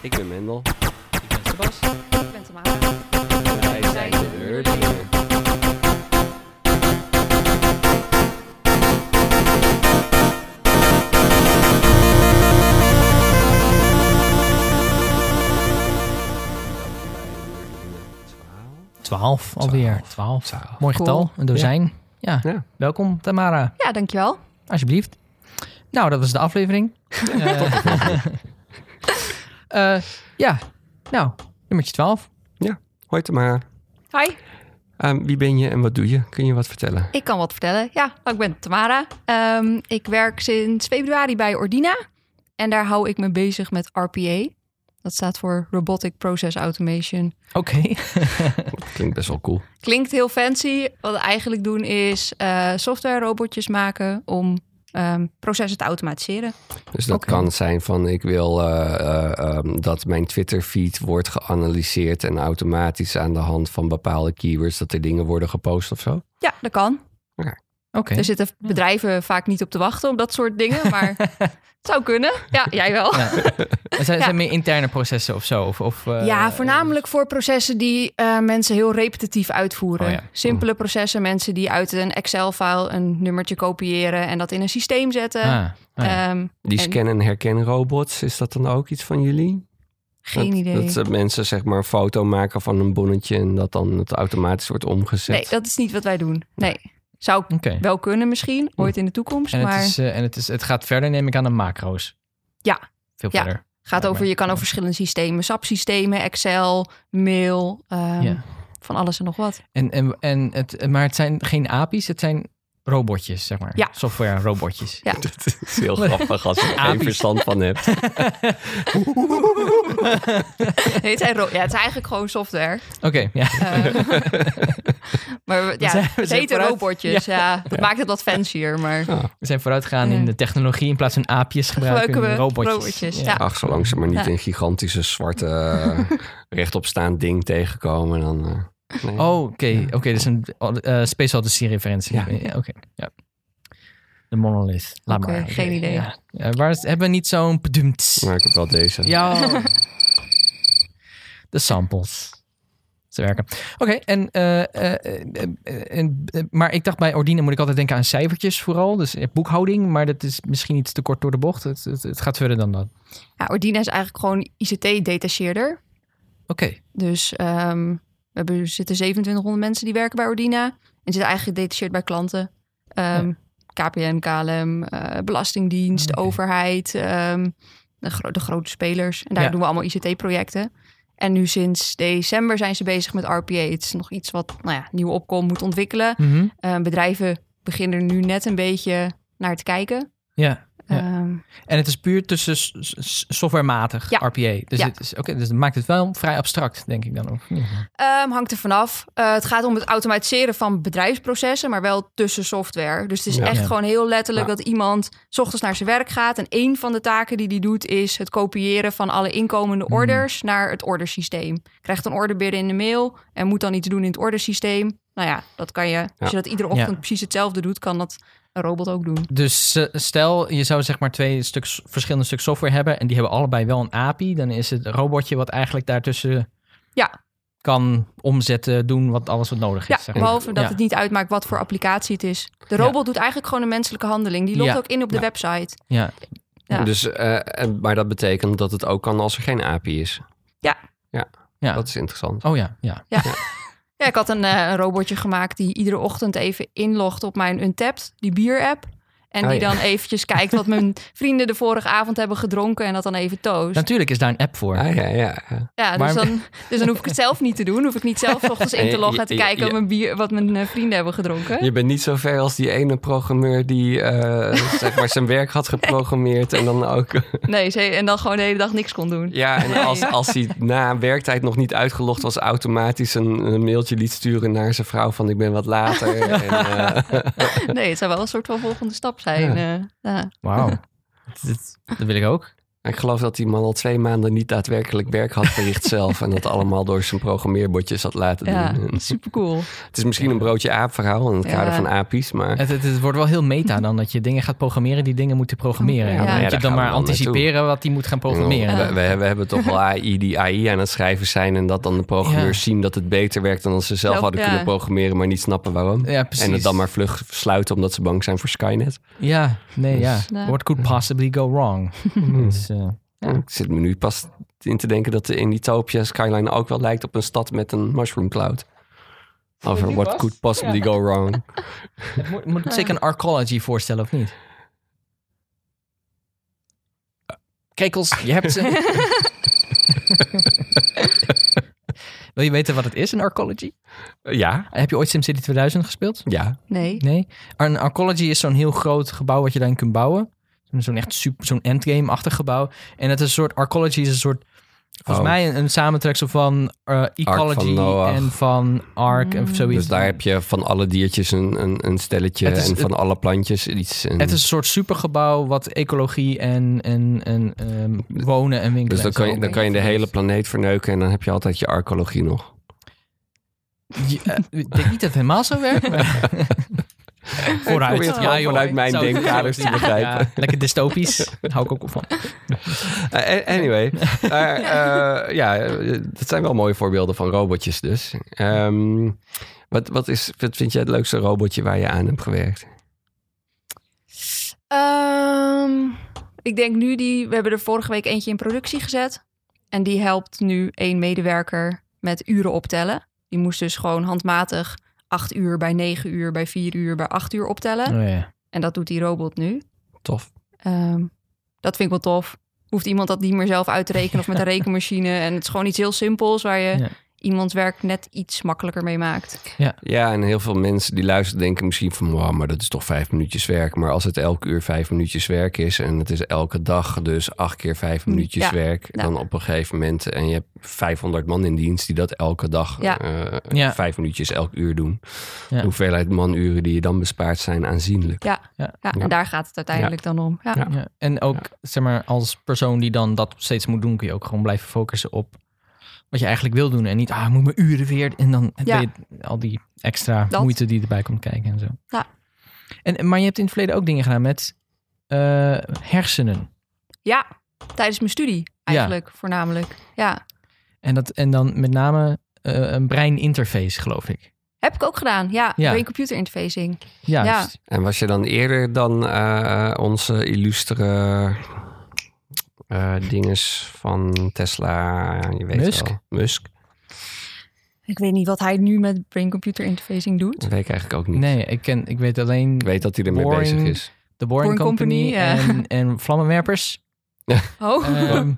Ik ben Mendel. Ik ben Sebas. Ik ben Tamara. Wij zijn de Nerdlingen. Twaalf alweer. Twaalf. Twaalf. Mooi Cool. getal. Een dozijn. Ja. Ja. Welkom Tamara. Ja, dankjewel. Alsjeblieft. Nou, dat was de aflevering. eh, ja. Nou, nummertje 12. Hoi Tamara. Hi. Ehm, wie ben je en wat doe je? Kun je wat vertellen? Ik kan wat vertellen. Ja, nou, ik ben Tamara. Ehm, ik werk sinds februari bij Ordina. En daar hou ik me bezig met RPA. Dat staat voor Robotic Process Automation. Oké. Klinkt best wel cool. Klinkt heel fancy. Wat we eigenlijk doen is eh software robotjes maken om ehm, processen te automatiseren. Dus dat kan zijn van ik wil eh, eh, ehm, dat mijn Twitter feed wordt geanalyseerd en automatisch aan de hand van bepaalde keywords dat er dingen worden gepost of zo. Ja, dat kan. Oké. Er zitten bedrijven vaak niet op te wachten op dat soort dingen. Maar het zou kunnen. Ja, jij wel. Ja. Zijn, Ja. zijn meer interne processen of zo? Of, of, eh, Ja, voornamelijk voor processen die eh, mensen heel repetitief uitvoeren. Oh ja. Simpele processen, mensen die uit een Excel-file een nummertje kopiëren en dat in een systeem zetten. Ah, ah, ja. Ehm, Die En- scan- en herkenrobots, is dat dan ook iets van jullie? geen dat, idee. Dat eh, mensen zeg maar een foto maken van een bonnetje en dat dan het automatisch wordt omgezet. nee, dat is niet wat wij doen. Nee. Zou wel kunnen misschien, ooit in de toekomst. En, maar het, is, eh, en het, is, het gaat verder, neem ik aan, de macro's. Ja. Veel Ja. verder. gaat over, je kan over verschillende systemen. SAP-systemen, Excel, mail, ehm, Ja. van alles en nog wat. En, en, en het, maar het zijn geen API's, het zijn robotjes, zeg maar. Ja. Software robotjes. Ja. Dat is heel grappig als je er geen verstand van hebt. Nee, het, zijn ro- ja, het is eigenlijk gewoon software. Oké, ja. Ehm, maar we- ja, zijn- we het heten robotjes. Ja. dat maakt het wat fancier. Maar We zijn vooruit gegaan in de technologie. In plaats van aapjes gebruiken, we robotjes. robotjes, ja. Ach, zolang ze maar niet Ja. een gigantische zwarte eh, rechtopstaand ding tegenkomen, dan... eh, nee. Oh, oké. Oké, dus een uh, Space Odyssey referentie. Ja. Ja, oké. Ja. De monolith. Laat Oké, maar. geen idee. Ja. Ja, waar is, hebben we niet zo'n bedoemd? Maar ik heb wel deze. Ja. de samples. Ze werken. Oké, en, eh, eh, en, maar ik dacht bij Ordine moet ik altijd denken aan cijfertjes vooral. Dus boekhouding, maar dat is misschien iets te kort door de bocht. Het, het, het gaat verder dan dat. ja, Ordina is eigenlijk gewoon ICT-detacheerder. Oké, Dus ehm, we hebben, zitten 2700 mensen die werken bij Ordina. En zitten eigenlijk gedetacheerd bij klanten. Ehm, KPN, KLM, eh, Belastingdienst, overheid, ehm, de, gro- de grote spelers. En daar Ja. doen we allemaal ICT-projecten. En nu sinds december zijn ze bezig met RPA. Het is nog iets wat nou ja, nieuwe opkom moet ontwikkelen. Mhm. Eh, bedrijven beginnen er nu net een beetje naar te kijken. ja. Ja. Ehm, En het is puur tussen softwarematig Ja. RPA. Dus, Ja. het is, oké, dus dat maakt het wel vrij abstract, denk ik dan ook. Ehm, hangt er vanaf. Eh het gaat om het automatiseren van bedrijfsprocessen, maar wel tussen software. Dus het is Ja. echt Ja. gewoon heel letterlijk Ja. dat iemand 's ochtends naar zijn werk gaat. En één van de taken die hij doet is het kopiëren van alle inkomende Hmm. orders naar het ordersysteem. Krijgt een order binnen in de mail en moet dan iets doen in het ordersysteem. Nou ja, dat kan je. Als je dat iedere ochtend Ja. precies hetzelfde doet, kan dat een robot ook doen. Dus eh, stel, je zou zeg maar twee stuk, verschillende stuk software hebben... en die hebben allebei wel een API. Dan is het robotje wat eigenlijk daartussen Ja. kan omzetten, doen wat alles wat nodig is. Ja, zeg maar. behalve dat Ja. het niet uitmaakt wat voor applicatie het is. De robot doet eigenlijk gewoon een menselijke handeling. Die logt Ja. ook in op de Ja. website. Ja, Ja. Dus, eh, en- maar dat betekent dat het ook kan als er geen API is. ja. Dat is interessant. Oh ja, ja. Ja, ik had een, eh, een robotje gemaakt die iedere ochtend even inlogt op mijn Untapped, die bier-app. En Oh die ja. dan eventjes kijkt wat mijn vrienden de vorige avond hebben gedronken en dat dan even toast. Natuurlijk is daar een app voor. Ah, ja, ja, ja. Ja, dus Maar- dan, dus dan hoef ik het zelf niet te doen. Hoef ik niet zelf 's ochtends in te loggen en te kijken wat mijn, bier, wat mijn eh, vrienden hebben gedronken. Je bent niet zo ver als die ene programmeur die eh, zeg maar zijn werk had geprogrammeerd en dan ook... Nee, ze- en dan gewoon de hele dag niks kon doen. Ja, en als, als hij na werktijd nog niet uitgelogd was, automatisch een, een mailtje liet sturen naar zijn vrouw van ik ben wat later. en, eh, Nee, het zou wel een soort van volgende stap zijn. eh, ja. Wauw. dat, dat wil ik ook. Ik geloof dat die man al twee maanden niet daadwerkelijk werk had verricht zelf. En dat allemaal door zijn programmeerbordjes had laten Ja, doen. En super cool. Het is misschien een broodje aap verhaal in het Ja. kader van apies. Maar Het, het, het wordt wel heel meta dan dat je dingen gaat programmeren die dingen moeten programmeren. Ja, En dan ja, moet je dan maar dan anticiperen wat die moet gaan programmeren. we, we, we hebben toch wel AI die AI aan het schrijven zijn. En dat dan de programmeurs Ja. zien dat het beter werkt dan als ze zelf hadden ja. kunnen programmeren. Maar niet snappen waarom. Ja, precies. En het dan maar vlug sluiten omdat ze bang zijn voor Skynet. Ja, nee, ja. Dus, nou. What could possibly go wrong? Dus, eh, Ja. Ik zit me nu pas in te denken dat de in Utopia Skyline ook wel lijkt op een stad met een mushroom cloud. Over what could possibly go wrong. het moet, moet zeker een arcology voorstellen, of niet? Krekels, je hebt ze. Wil je weten wat het is, een arcology? Ja, Heb je ooit SimCity 2000 gespeeld? ja. Nee. Nee. Een arcology is zo'n heel groot gebouw wat je daarin kunt bouwen. Zo'n echt super, zo'n endgame-achtig gebouw. En het is een soort, arcology is een soort, volgens Oh. mij een, een samentreksel van eh, ecology van en van ark of zoiets. Dus daar heb je van alle diertjes een, een, een stelletje is- en van alle plantjes iets. En- Het is een soort supergebouw wat ecologie en, en, en ehm, wonen en winkelen. dus dan en kan, je, dan kan je de hele planeet verneuken en dan heb je altijd je archeologie nog. Eh, ik denk niet dat het helemaal zo werkt. Maar... Vooruit. het gewoon joh, vanuit mijn denkkaders te Ja, begrijpen. ja, lekker dystopisch. Daar hou ik ook van. Eh, anyway, eh, ja, dat zijn wel mooie voorbeelden van robotjes dus. Ehm, wat, wat, is, wat vind jij het leukste robotje waar je aan hebt gewerkt? Ehm, ik denk nu die... We hebben er vorige week eentje in productie gezet. En die helpt nu één medewerker met uren optellen. Die moest dus gewoon handmatig acht uur bij negen uur, bij vier uur, bij acht uur optellen. Oh, ja. En dat doet die robot nu. Tof. Ehm, dat vind ik wel tof. Hoeft iemand dat niet meer zelf uit te rekenen of met een rekenmachine. En het is gewoon iets heel simpels waar je Ja. Iemands werk net iets makkelijker mee maakt. Ja, en heel veel mensen die luisteren denken misschien van... Wow, maar dat is toch vijf minuutjes werk. Maar als het elke uur vijf minuutjes werk is... en het is elke dag dus acht keer vijf Mm, minuutjes ja. werk... Ja. dan op een gegeven moment... en je hebt 500 man in dienst die dat elke dag... Ja. eh, Ja. vijf minuutjes elk uur doen. Ja. De hoeveelheid manuren die je dan bespaart zijn aanzienlijk. Ja, Ja. ja, Ja. en daar gaat het uiteindelijk dan om. Ja. Ja. Ja, en ook zeg maar, als persoon die dan dat steeds moet doen, kun je ook gewoon blijven focussen op wat je eigenlijk wil doen. En niet, ah, ik moet mijn uren weer. En dan heb Ja. je al die extra Dat. moeite die erbij komt kijken en zo. Ja. En, maar je hebt in het verleden ook dingen gedaan met eh, hersenen. Ja, tijdens mijn studie eigenlijk voornamelijk. Ja, En, dat, en dan met name eh, een breininterface, geloof ik. heb ik ook gedaan. Ja, Ja. brain-computer interfacing. Juist. En was je dan eerder dan eh, onze illustere eh dinges van Tesla? Je weet Musk? wel. Musk? Ik weet niet wat hij nu met brain-computer interfacing doet. Dat weet ik eigenlijk ook niet. Nee, ik, ken, ik weet alleen Ik weet dat hij ermee Boring. bezig is. de Boring, Boring Company, Company, ja. en, en vlammenwerpers. Oh, Ehm,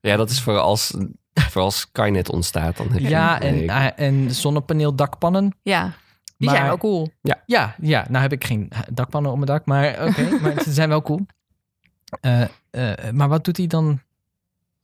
Ja, dat is voor als, voor als Skynet ontstaat. Dan heb je ja, en, ik- eh, en zonnepaneeldakpannen. ja. Die Maar- zijn wel cool. Ja, ja, nou heb ik geen dakpannen op mijn dak, maar oké, maar ze zijn wel cool. Eh, eh, maar wat doet hij dan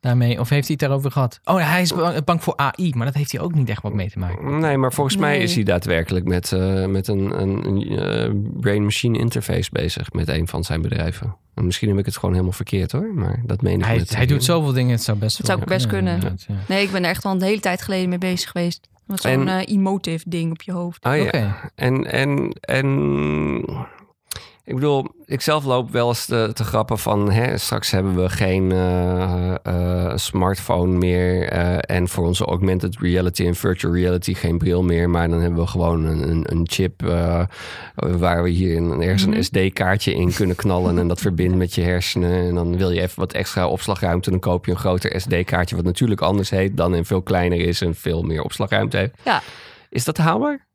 daarmee? Of heeft hij het daarover gehad? Oh, hij is bang, bang voor AI, maar dat heeft hij ook niet echt wat mee te maken. Nee, maar volgens mij is hij daadwerkelijk met, eh, met een, een, een brain-machine interface bezig met een van zijn bedrijven. En misschien heb ik het gewoon helemaal verkeerd hoor, maar dat meen ik Hij, hij doet zoveel dingen, het zou best Het zou wel best kunnen. ja. Nee, ik ben er echt al een hele tijd geleden mee bezig geweest. Met zo'n emotive ding op je hoofd. Oh ja. Oké. En, en, en ik bedoel, ik zelf loop wel eens te, te grappen van hè, straks hebben we geen eh, eh, smartphone meer eh, en voor onze augmented reality en virtual reality geen bril meer, maar dan hebben we gewoon een, een, een chip waar we hier een, ergens Mhm. een SD-kaartje in kunnen knallen en dat verbindt met je hersenen en dan wil je even wat extra opslagruimte, dan koop je een groter SD-kaartje wat natuurlijk anders heet dan en veel kleiner is en veel meer opslagruimte heeft. Ja. Is dat haalbaar?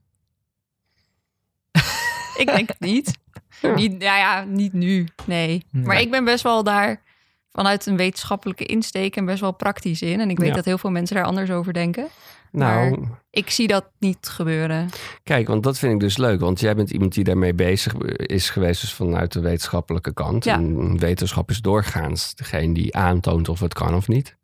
Ik denk het niet. Niet. Ja, ja, niet nu. Nee. Maar ik ben best wel daar vanuit een wetenschappelijke insteek en best wel praktisch in. En ik weet Ja. dat heel veel mensen daar anders over denken. Nou, Maar- Ik zie dat niet gebeuren. Kijk, want dat vind ik dus leuk. Want jij bent iemand die daarmee bezig is geweest, dus vanuit de wetenschappelijke kant. Ja. En wetenschap is doorgaans degene die aantoont of het kan of niet.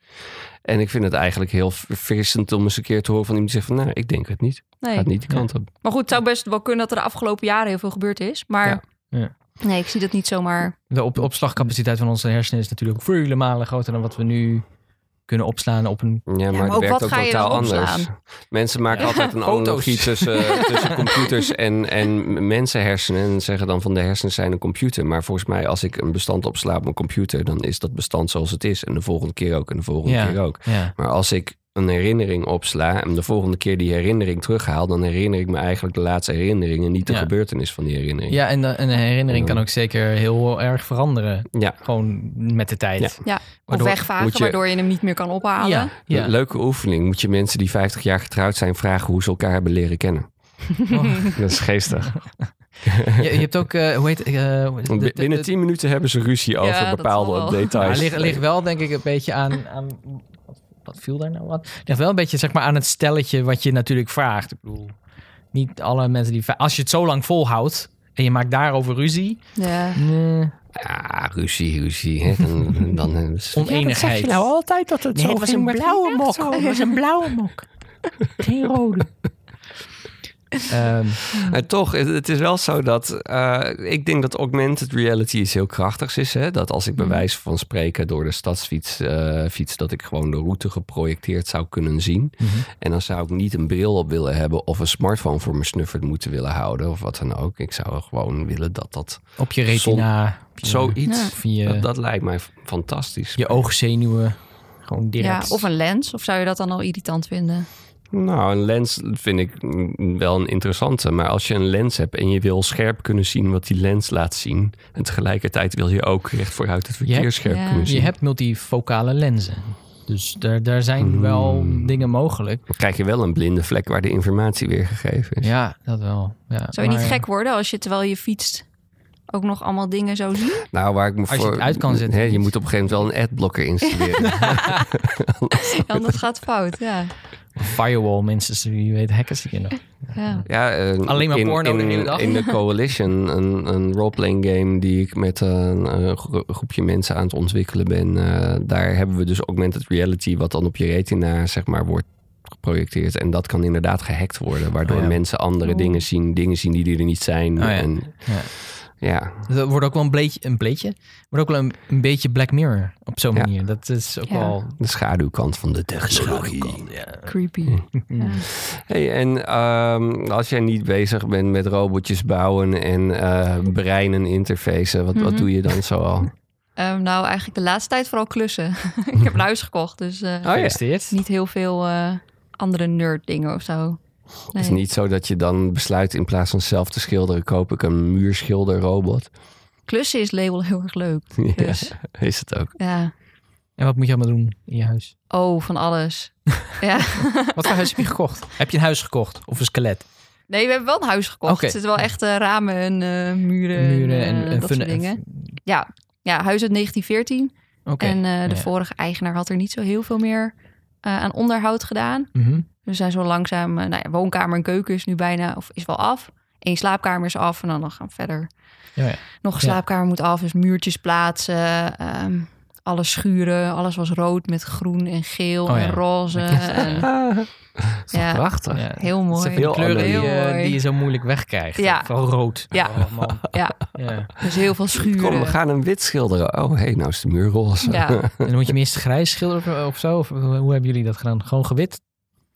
En ik vind het eigenlijk heel verfrissend om eens een keer te horen van iemand die zegt van... nou, ik denk het niet. Nee. Gaat niet die kant op. Maar goed, het zou best wel kunnen dat er de afgelopen jaren heel veel gebeurd is. Maar Ja. Ja. Nee, ik zie dat niet zomaar. De op opslagcapaciteit van onze hersenen is natuurlijk vele malen groter dan wat we nu kunnen opslaan op een... Ja, maar, maar het ook werkt wat ook totaal anders. Mensen maken altijd een analogie tussen, tussen computers en, en mensenhersenen. En zeggen dan van de hersenen zijn een computer. Maar volgens mij, als ik een bestand opsla op mijn computer, dan is dat bestand zoals het is. En de volgende keer ook en de volgende Ja. keer ook. Ja. Maar als ik een herinnering opsla en de volgende keer die herinnering terughaal, dan herinner ik me eigenlijk de laatste herinnering en niet de Ja. gebeurtenis van die herinnering. Ja, en, de- een herinnering kan ook zeker heel erg veranderen. Ja. Gewoon met de tijd. Ja, of Waardoor- wegvagen, je- waardoor je hem niet meer kan ophalen. Ja, ja. Leuke oefening. Moet je mensen die 50 jaar getrouwd zijn vragen hoe ze elkaar hebben leren kennen. Dat is geestig. Je, je hebt ook, eh, hoe heet het? eh, de- de- binnen de- 10 minuten hebben ze ruzie over bepaalde details. Ja, ligt, ligt wel denk ik een beetje aan... aan wat, viel daar nou wat? Ligt wel een beetje zeg maar aan het stelletje wat je natuurlijk vraagt. Ik bedoel, niet alle mensen die... Als je het zo lang volhoudt en je maakt daarover ruzie... Ja. Nee. Ja, ruzie, ruzie. Hè. Dan, dan, eh, is- Oneenigheid. altijd dat het Nee, het was een blauwe mok. Het was een blauwe mok. Geen rode. Ehm, Maar toch, het, is wel zo dat eh, ik denk dat augmented reality iets heel krachtigs is. Hè? Dat als ik bij wijze van spreken door de stadsfiets eh, fiets, dat ik gewoon de route geprojecteerd zou kunnen zien. Mhm. En dan zou ik niet een bril op willen hebben of een smartphone voor mijn snuffert moeten willen houden of wat dan ook. Ik zou gewoon willen dat dat op je retina. zoiets, Ja. Dat, dat lijkt mij fantastisch. je oogzenuwen. Gewoon ja, direct. of een lens. Of zou je dat dan al irritant vinden? Nou, een lens vind ik wel een interessante. Maar als je een lens hebt en je wil scherp kunnen zien wat die lens laat zien. En tegelijkertijd wil je ook recht vooruit het verkeer scherp Ja. kunnen zien. Je hebt multifocale lenzen. Dus daar, daar zijn wel Hmm. dingen mogelijk. Dan krijg je wel een blinde vlek waar de informatie weer gegeven is. Ja, dat wel. Ja, Zou je niet gek worden als je terwijl je fietst ook nog allemaal dingen zo zien? Nou, waar ik me Als je voor... het uit kan zetten. Hè, je moet op een gegeven moment wel een adblocker installeren. Ja, dat gaat fout. Ja. Firewall, minstens. Wie weet, hackers die nog. ja. ja, eh, Alleen maar in, porno in, de hele dag. In de Coalition, een, een roleplaying game die ik met een, gro- groepje mensen aan het ontwikkelen ben. eh, daar hebben we dus augmented reality, wat dan op je retina zeg maar wordt geprojecteerd. En dat kan inderdaad gehackt worden, waardoor Oh ja. mensen andere Oeh. dingen zien, dingen zien die er niet zijn. Oh ja. En, Ja. Ja, Dat wordt ook wel een bleetje, een bleetje. Wordt ook wel een, een beetje Black Mirror op zo'n Ja. manier. Dat is ook Ja. wel de schaduwkant van de technologie. Ja. Creepy. Hm. Ja. Hey, en ehm, als jij niet bezig bent met robotjes bouwen en eh breinen interfacen, wat, wat Mhm. doe je dan zoal? Ehm, nou, eigenlijk de laatste tijd vooral klussen. ik heb een huis gekocht, dus eh, ja. Gefeliciteerd. niet heel veel eh, andere nerd dingen of zo. Het is niet zo dat je dan besluit in plaats van zelf te schilderen, koop ik een muurschilderrobot. Klussen is label heel erg leuk. Ja, Dus is het ook. ja. En wat moet je allemaal doen in je huis? Oh, van alles. ja. Wat voor huis heb je gekocht? Heb je een huis gekocht? Of een skelet? Nee, we hebben wel een huis gekocht. Oké. Er zitten wel echt eh, ramen en eh, muren, Muren en, en, en dat soort dingen. Ja, ja, huis uit 1914. Oké. En eh, de Ja. vorige eigenaar had er niet zo heel veel meer eh, aan onderhoud gedaan. Mhm. We zijn zo langzaam, eh, nou ja, woonkamer en keuken is nu bijna, of is wel af. Eén slaapkamer is af en dan gaan we verder. Ja, ja. Nog een Ja. slaapkamer moet af, dus muurtjes plaatsen. ehm, alles schuren, alles was rood met groen en geel Oh ja. en roze. en, Ja. prachtig. Ja. heel Het mooi. die kleuren die, Heel je- mooi. die je zo moeilijk wegkrijgt. Ja. Vooral rood. Ja. Oh, man. Ja, Ja. dus heel veel schuren. Kom, we gaan een wit schilderen. Oh, hé, hey, nou is de muur roze. Ja. En dan moet je hem eerst grijs schilderen of zo? Of hoe hebben jullie dat gedaan? Gewoon gewit?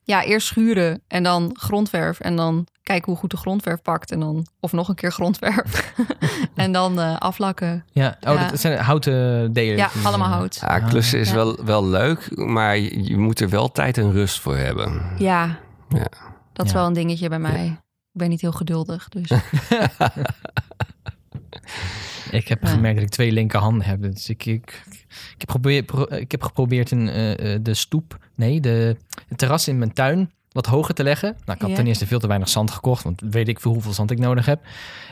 Ja, eerst schuren en dan grondverf. En dan kijken hoe goed de grondverf pakt. En dan, of nog een keer grondverf. en dan eh, aflakken. Ja. Oh, Ja. dat zijn houten delen. Ja, allemaal hout. Ja, klussen is Ja. wel, wel leuk, maar je, moet er wel tijd en rust voor hebben. Ja, Ja. dat is Ja. wel een dingetje bij mij. Ik ben niet heel geduldig, dus Ik heb Ja. gemerkt dat ik twee linkerhanden heb. Dus ik, ik, ik, heb, geprobeerd, pro- ik heb geprobeerd een, eh, eh, de stoep, nee, de, het terras in mijn tuin wat hoger te leggen. Nou, ik had Ja. ten eerste veel te weinig zand gekocht, want weet ik veel hoeveel zand ik nodig heb.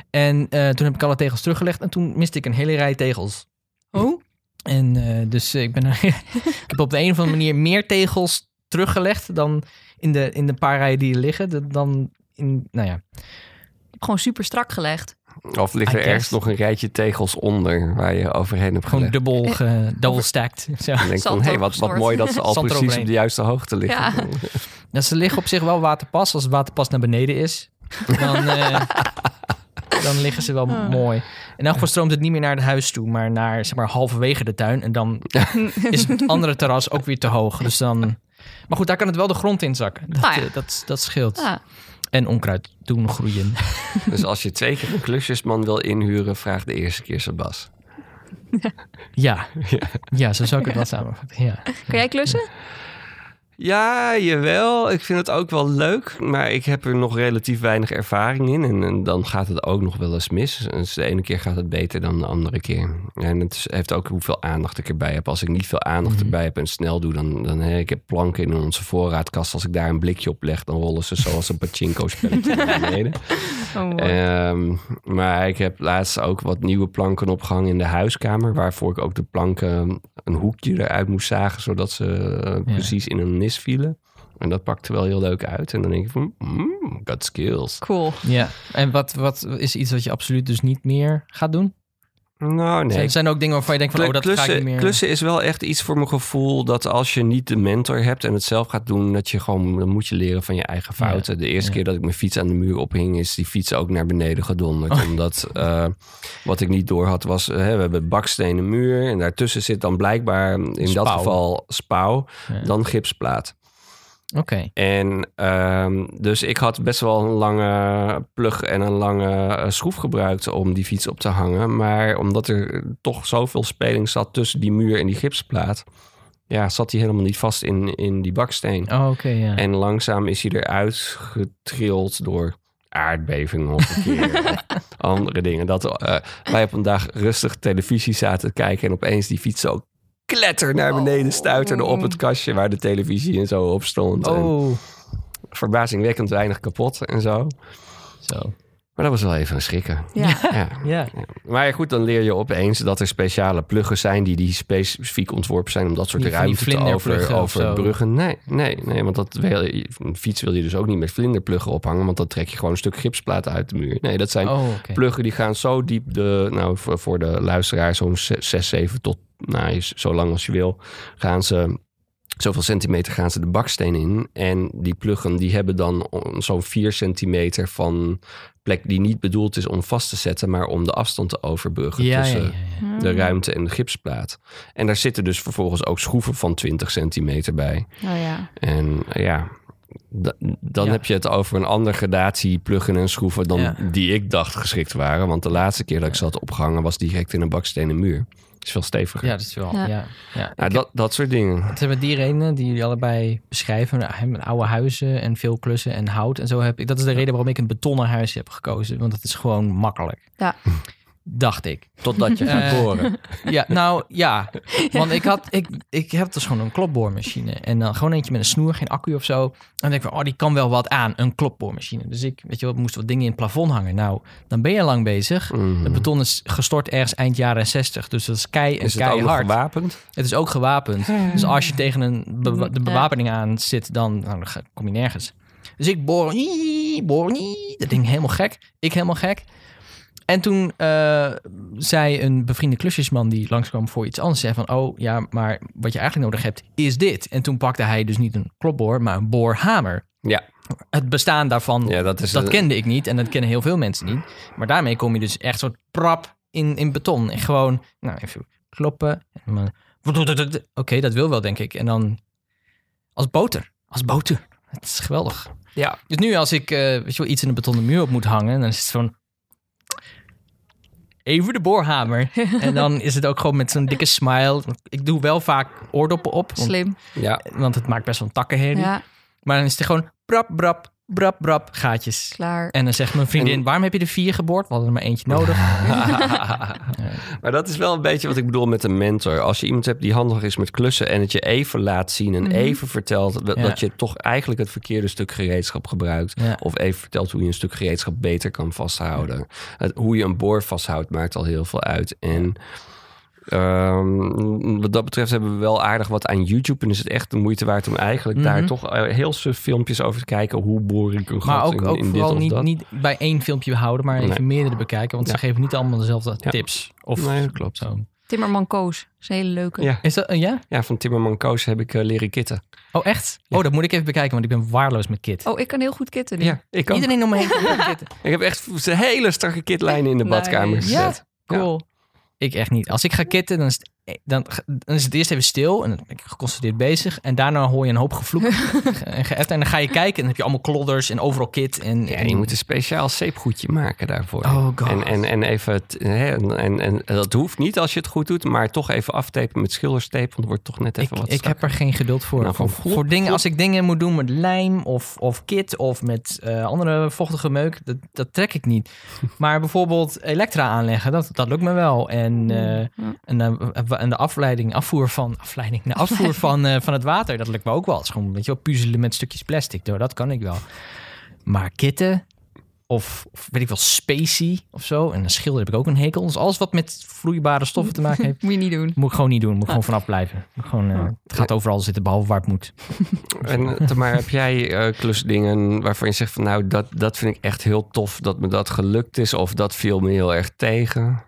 En eh, toen heb ik alle tegels teruggelegd en toen miste ik een hele rij tegels. Oh? En dus ik, ben ik heb op de een of andere manier meer tegels teruggelegd dan in de, in de paar rijen die er liggen. Dan in, nou ja, Ik heb gewoon super strak gelegd. Of ligt I er ergens nog een rijtje tegels onder waar je overheen hebt gewoon gelegd? dubbel, ge, double stacked. Zo. En denk van, hey, wat, wat mooi dat ze al Zand precies op de juiste hoogte liggen. Ja. Ja, ze liggen op zich wel waterpas. Als het waterpas naar beneden is, dan, eh, dan liggen ze wel Ah. mooi. En dan stroomt het niet meer naar het huis toe, maar naar zeg maar halverwege de tuin. En dan is het andere terras ook weer te hoog. Dus dan. Maar goed, daar kan het wel de grond in zakken. Dat, Ah ja. eh, dat, dat scheelt. Ja. En onkruid doen groeien. Dus als je twee keer een klusjesman wil inhuren, vraag de eerste keer Sebas. Ja. ja, zo zou ik het wel samenvatten. Ja. Kan jij klussen? Ja, jawel. Ik vind het ook wel leuk. Maar ik heb er nog relatief weinig ervaring in. En, en dan gaat het ook nog wel eens mis. Dus de ene keer gaat het beter dan de andere keer. En het is- heeft ook hoeveel aandacht ik erbij heb. Als ik niet veel aandacht Mhm. erbij heb en snel doe, dan... dan hè, ik heb planken in onze voorraadkast. Als ik daar een blikje op leg, dan rollen ze zoals een pachinko-spelletje naar beneden. Oh. Ehm, maar ik heb laatst ook wat nieuwe planken opgehangen in de huiskamer. Waarvoor ik ook de planken een hoekje eruit moest zagen. Zodat ze eh, precies in een nis vielen. En dat pakte wel heel leuk uit. En dan denk ik van, mm, got skills. Cool. ja. En wat, wat is iets wat je absoluut dus niet meer gaat doen? Nou, nee. Zijn, zijn er ook dingen waarvan je denkt van, oh, dat ga ik klussen, niet meer... klussen is wel echt iets voor mijn gevoel dat als je niet de mentor hebt en het zelf gaat doen, dat je gewoon, dan moet je leren van je eigen fouten. De eerste ja. keer dat ik mijn fiets aan de muur ophing, is die fiets ook naar beneden gedonderd. Oh. Omdat eh, wat ik niet door had was, eh, we hebben bakstenen muur en daartussen zit dan blijkbaar in dat geval spouw, Ja. dan gipsplaat. Oké. En ehm, dus ik had best wel een lange plug en een lange eh, schroef gebruikt om die fiets op te hangen. Maar omdat er toch zoveel speling zat tussen die muur en die gipsplaat, ja, zat hij helemaal niet vast in, in die baksteen. Oh, oké, ja. En langzaam is hij eruit getrild door aardbevingen of een keer of andere dingen. Dat eh, wij op een dag rustig televisie zaten te kijken en opeens die fiets zo kletter naar beneden stuiterde op het kastje waar de televisie en zo op stond. En Oh, verbazingwekkend weinig kapot en zo. zo. Maar dat was wel even een schrikken. Ja. Ja. Ja. Maar goed, dan leer je opeens dat er speciale pluggen zijn die, die specifiek ontworpen zijn om dat soort ruimte te over, overbruggen. Nee, nee, nee, want dat wil, je- een fiets wil je dus ook niet met vlinderpluggen ophangen, want dan trek je gewoon een stuk gipsplaat uit de muur. Nee, dat zijn Oh, pluggen die gaan zo diep, de, nou voor, voor de luisteraar zo'n 6, 7 tot, nou zo lang als je wil, gaan ze zoveel centimeter gaan ze de baksteen in. En die pluggen die hebben dan on- zo'n 4 centimeter van plek die niet bedoeld is om vast te zetten, maar om de afstand te overbruggen Ja, tussen ja, ja. de ruimte en de gipsplaat. En daar zitten dus vervolgens ook schroeven van 20 centimeter bij. Oh ja. En ja, da- dan Ja. heb je het over een andere gradatie pluggen en schroeven dan Ja. die ik dacht geschikt waren. Want de laatste keer dat ik zat opgehangen was direct in een bakstenen muur. Is veel steviger. Ja, dat is wel. Ja. Ja. Ja. Nou, dat, dat soort dingen. Het zijn met die redenen die jullie allebei beschrijven. Nou, Met oude huizen en veel klussen en hout en zo heb ik. Dat is de reden waarom ik een betonnen huis heb gekozen. Want het is gewoon makkelijk. Ja. Dacht ik. Totdat je gaat Eh, boren. Ja, nou ja. Want ik had, ik, ik heb dus gewoon een klopboormachine. En dan gewoon eentje met een snoer, geen accu of zo. En dan denk ik van, oh, die kan wel wat aan, een klopboormachine. Dus ik, weet je wat, moest wat dingen in het plafond hangen. Nou, dan ben je lang bezig. Mhm. Het beton is gestort ergens eind jaren 60. Dus dat is kei en Is het ook keihard. gewapend? Het is ook gewapend. Dus als je tegen een de bewapening aan zit, dan, nou, dan ga- kom je nergens. Dus ik boor, boor, dat ding helemaal gek. Ik helemaal gek. En toen eh, zei een bevriende klusjesman die langskwam voor iets anders, zei van, oh ja, maar wat je eigenlijk nodig hebt is dit. En toen pakte hij dus niet een klopboor, maar een boorhamer. Ja, Het bestaan daarvan, ja dat is dat een- kende ik niet en dat kennen heel veel mensen niet. Maar daarmee kom je dus echt soort prap in, in beton. En gewoon, nou even kloppen. Oké, dat wil wel, denk ik. En dan als boter. Als boter. Het is geweldig. Ja, Dus nu als ik eh, weet je wel, iets in een betonnen muur op moet hangen, dan is het van... Even de boorhamer. en dan is het ook gewoon met zo'n dikke smile. Ik doe wel vaak oordoppen op, want, Slim. ja. want het maakt best wel een takkenherrie. Ja, Maar dan is het gewoon brap, brap, brap, brap, gaatjes. klaar. En dan zegt mijn vriendin, En- waarom heb je er vier geboord? We hadden er maar eentje nodig. Maar dat is wel een beetje wat ik bedoel met een mentor. Als je iemand hebt die handig is met klussen en het je even laat zien en Mhm. even vertelt dat, Ja. dat je toch eigenlijk het verkeerde stuk gereedschap gebruikt. Ja. Of even vertelt hoe je een stuk gereedschap beter kan vasthouden. Het, hoe je een boor vasthoudt maakt al heel veel uit. En ehm, wat dat betreft hebben we wel aardig wat aan YouTube. En is het echt de moeite waard om eigenlijk Mhm. daar toch eh, heel suf filmpjes over te kijken. Hoe boor ik een gat Maar ook, in, ook in dit vooral of niet, dat. niet bij één filmpje houden, maar even Nee. meerdere bekijken. Want ze Ja. geven niet allemaal dezelfde Ja. tips. Of Nee, dat klopt. zo. Timmerman Koos. Dat is een hele leuke. Ja. Is dat, ja? Ja, van Timmerman Koos heb ik eh, leren kitten. Oh, echt? Ja. Oh, dat moet ik even bekijken, want ik ben waarloos met kit. Oh, ik kan heel goed kitten. nu. Ja, ik ook. Iedereen om me heen kan kitten. Ik heb echt hele strakke kitlijnen in de Nice. badkamer gezet. Cool. Ik echt niet. Als ik ga kitten, dan is, het, dan, dan is het eerst even stil en dan ben ik geconcentreerd bezig. En daarna hoor je een hoop gevloek en geëpt. En dan ga je kijken en dan heb je allemaal klodders en overal kit. En, Ja, en je moet een speciaal zeepgoedje maken daarvoor. Oh god. En, en, en even, het- hè, en, en, en dat hoeft niet als je het goed doet, maar toch even aftapen met schilderstape, want het wordt toch net ik, even wat ik heb er geen geduld voor. Nou, voor, voor dingen, als ik dingen moet doen met lijm of, of kit of met eh, andere vochtige meuk, dat, dat trek ik niet. Maar bijvoorbeeld elektra aanleggen, dat, dat lukt me wel. En, eh, Ja. en, en de afleiding, afvoer van, afleiding, de afvoer van, eh, van het water, dat lukt me ook wel. Het is gewoon, weet je wel, puzzelen met stukjes plastic. Nou, dat kan ik wel. Maar kitten of, of weet ik wel, spacey of zo. En een schilder heb ik ook een hekel. Dus alles wat met vloeibare stoffen te maken heeft, Moet je niet doen. moet ik gewoon niet doen. Moet ik gewoon vanaf blijven. Gewoon, eh, het gaat overal zitten, behalve waar het moet. En eh, maar heb jij eh, klusdingen waarvan je zegt van nou, dat, dat vind ik echt heel tof dat me dat gelukt is, of dat viel me heel erg tegen?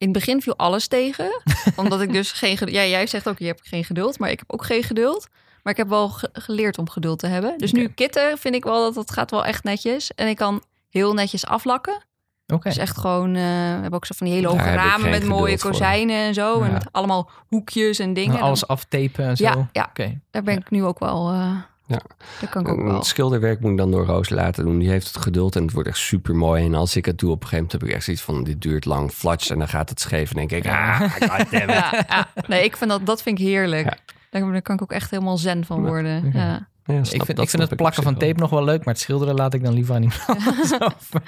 In het begin viel alles tegen. omdat ik dus geen geduld... Ja, jij zegt ook, je hebt geen geduld. Maar ik heb ook geen geduld. Maar ik heb wel ge- geleerd om geduld te hebben. Dus nu kitten vind ik wel dat het gaat wel echt netjes. En ik kan heel netjes aflakken. Oké. Dus echt gewoon... eh, we hebben ook zo van die hele hoge ramen met mooie voor. kozijnen en zo. En met allemaal hoekjes en dingen. En alles aftapen en zo. Ja. Daar ben ik nu ook wel... eh Ja. Daar kan ik ook wel. Het schilderwerk moet ik dan door Roos laten doen. Die heeft het geduld en het wordt echt super mooi. En als ik het doe op een gegeven moment heb ik echt zoiets van dit duurt lang, flats en dan gaat het scheef. En denk ik, ah, goddammit. Ja, ja. Nee, ik vind dat, dat vind ik heerlijk. Ja. Daar, kan ik ook echt helemaal zen van worden. Ja. Ja, Ik vind, dat ik vind snap het plakken van wel. tape nog wel leuk, maar het schilderen laat ik dan liever aan iemand.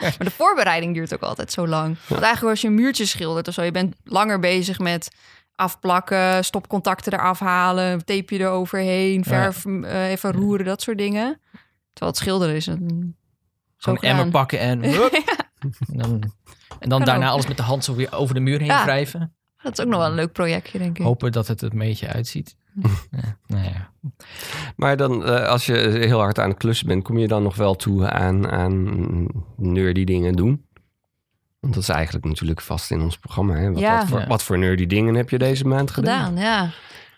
Maar de voorbereiding duurt ook altijd zo lang. Want eigenlijk als je een muurtje schildert of zo, je bent langer bezig met afplakken, stopcontacten eraf halen, tape je eroverheen, verf eh, even roeren, dat soort dingen. Terwijl het schilderen is een zo Gewoon emmer pakken en... en dan, en dan Kan daarna ook. alles met de hand zo weer over de muur heen Ja. wrijven. Dat is ook nog wel een leuk projectje, denk ik. Hopen dat het een beetje uitziet. ja, nou ja. Maar dan, eh, als je heel hard aan het klussen bent, kom je dan nog wel toe aan, aan nerdy dingen doen? Want dat is eigenlijk natuurlijk vast in ons programma. Hè? Wat, Ja. wat, voor, Ja. wat voor nerdy dingen heb je deze maand gedaan? gedaan, ja.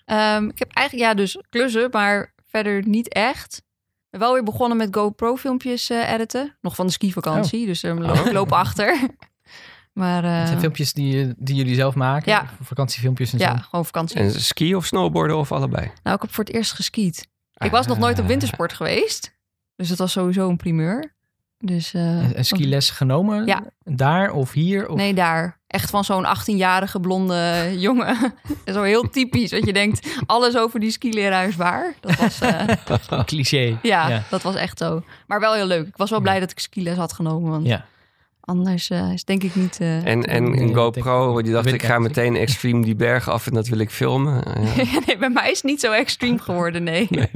Ehm, ik heb eigenlijk, ja, dus klussen, maar verder niet echt. Ik ben wel weer begonnen met GoPro-filmpjes eh, editen. Nog van de skivakantie, dus um, Oh. ik loop achter. Maar Het eh, zijn filmpjes die, die jullie zelf maken. Ja. Vakantiefilmpjes en ja, zo. gewoon vakantie. En ski of snowboarden of allebei? Nou, ik heb voor het eerst geskiet. Ik was nog nooit op Ah. wintersport geweest. Dus dat was sowieso een primeur. Dus, eh, En, en skiles genomen? Ja. Daar of hier? Of... Nee, daar. Echt van zo'n 18-jarige blonde jongen. zo heel typisch. Dat je denkt, alles over die skileraar is waar. Dat was, eh, Cliché. ja, Ja. dat was echt zo. Maar wel heel leuk. Ik was wel blij dat ik skiles had genomen. Want Ja. anders eh, is denk ik niet... eh, En, en een GoPro, die dacht ik ik ga meteen extreme die berg af en dat wil ik filmen. Ja. nee, bij mij is het niet zo extreem geworden, nee. Een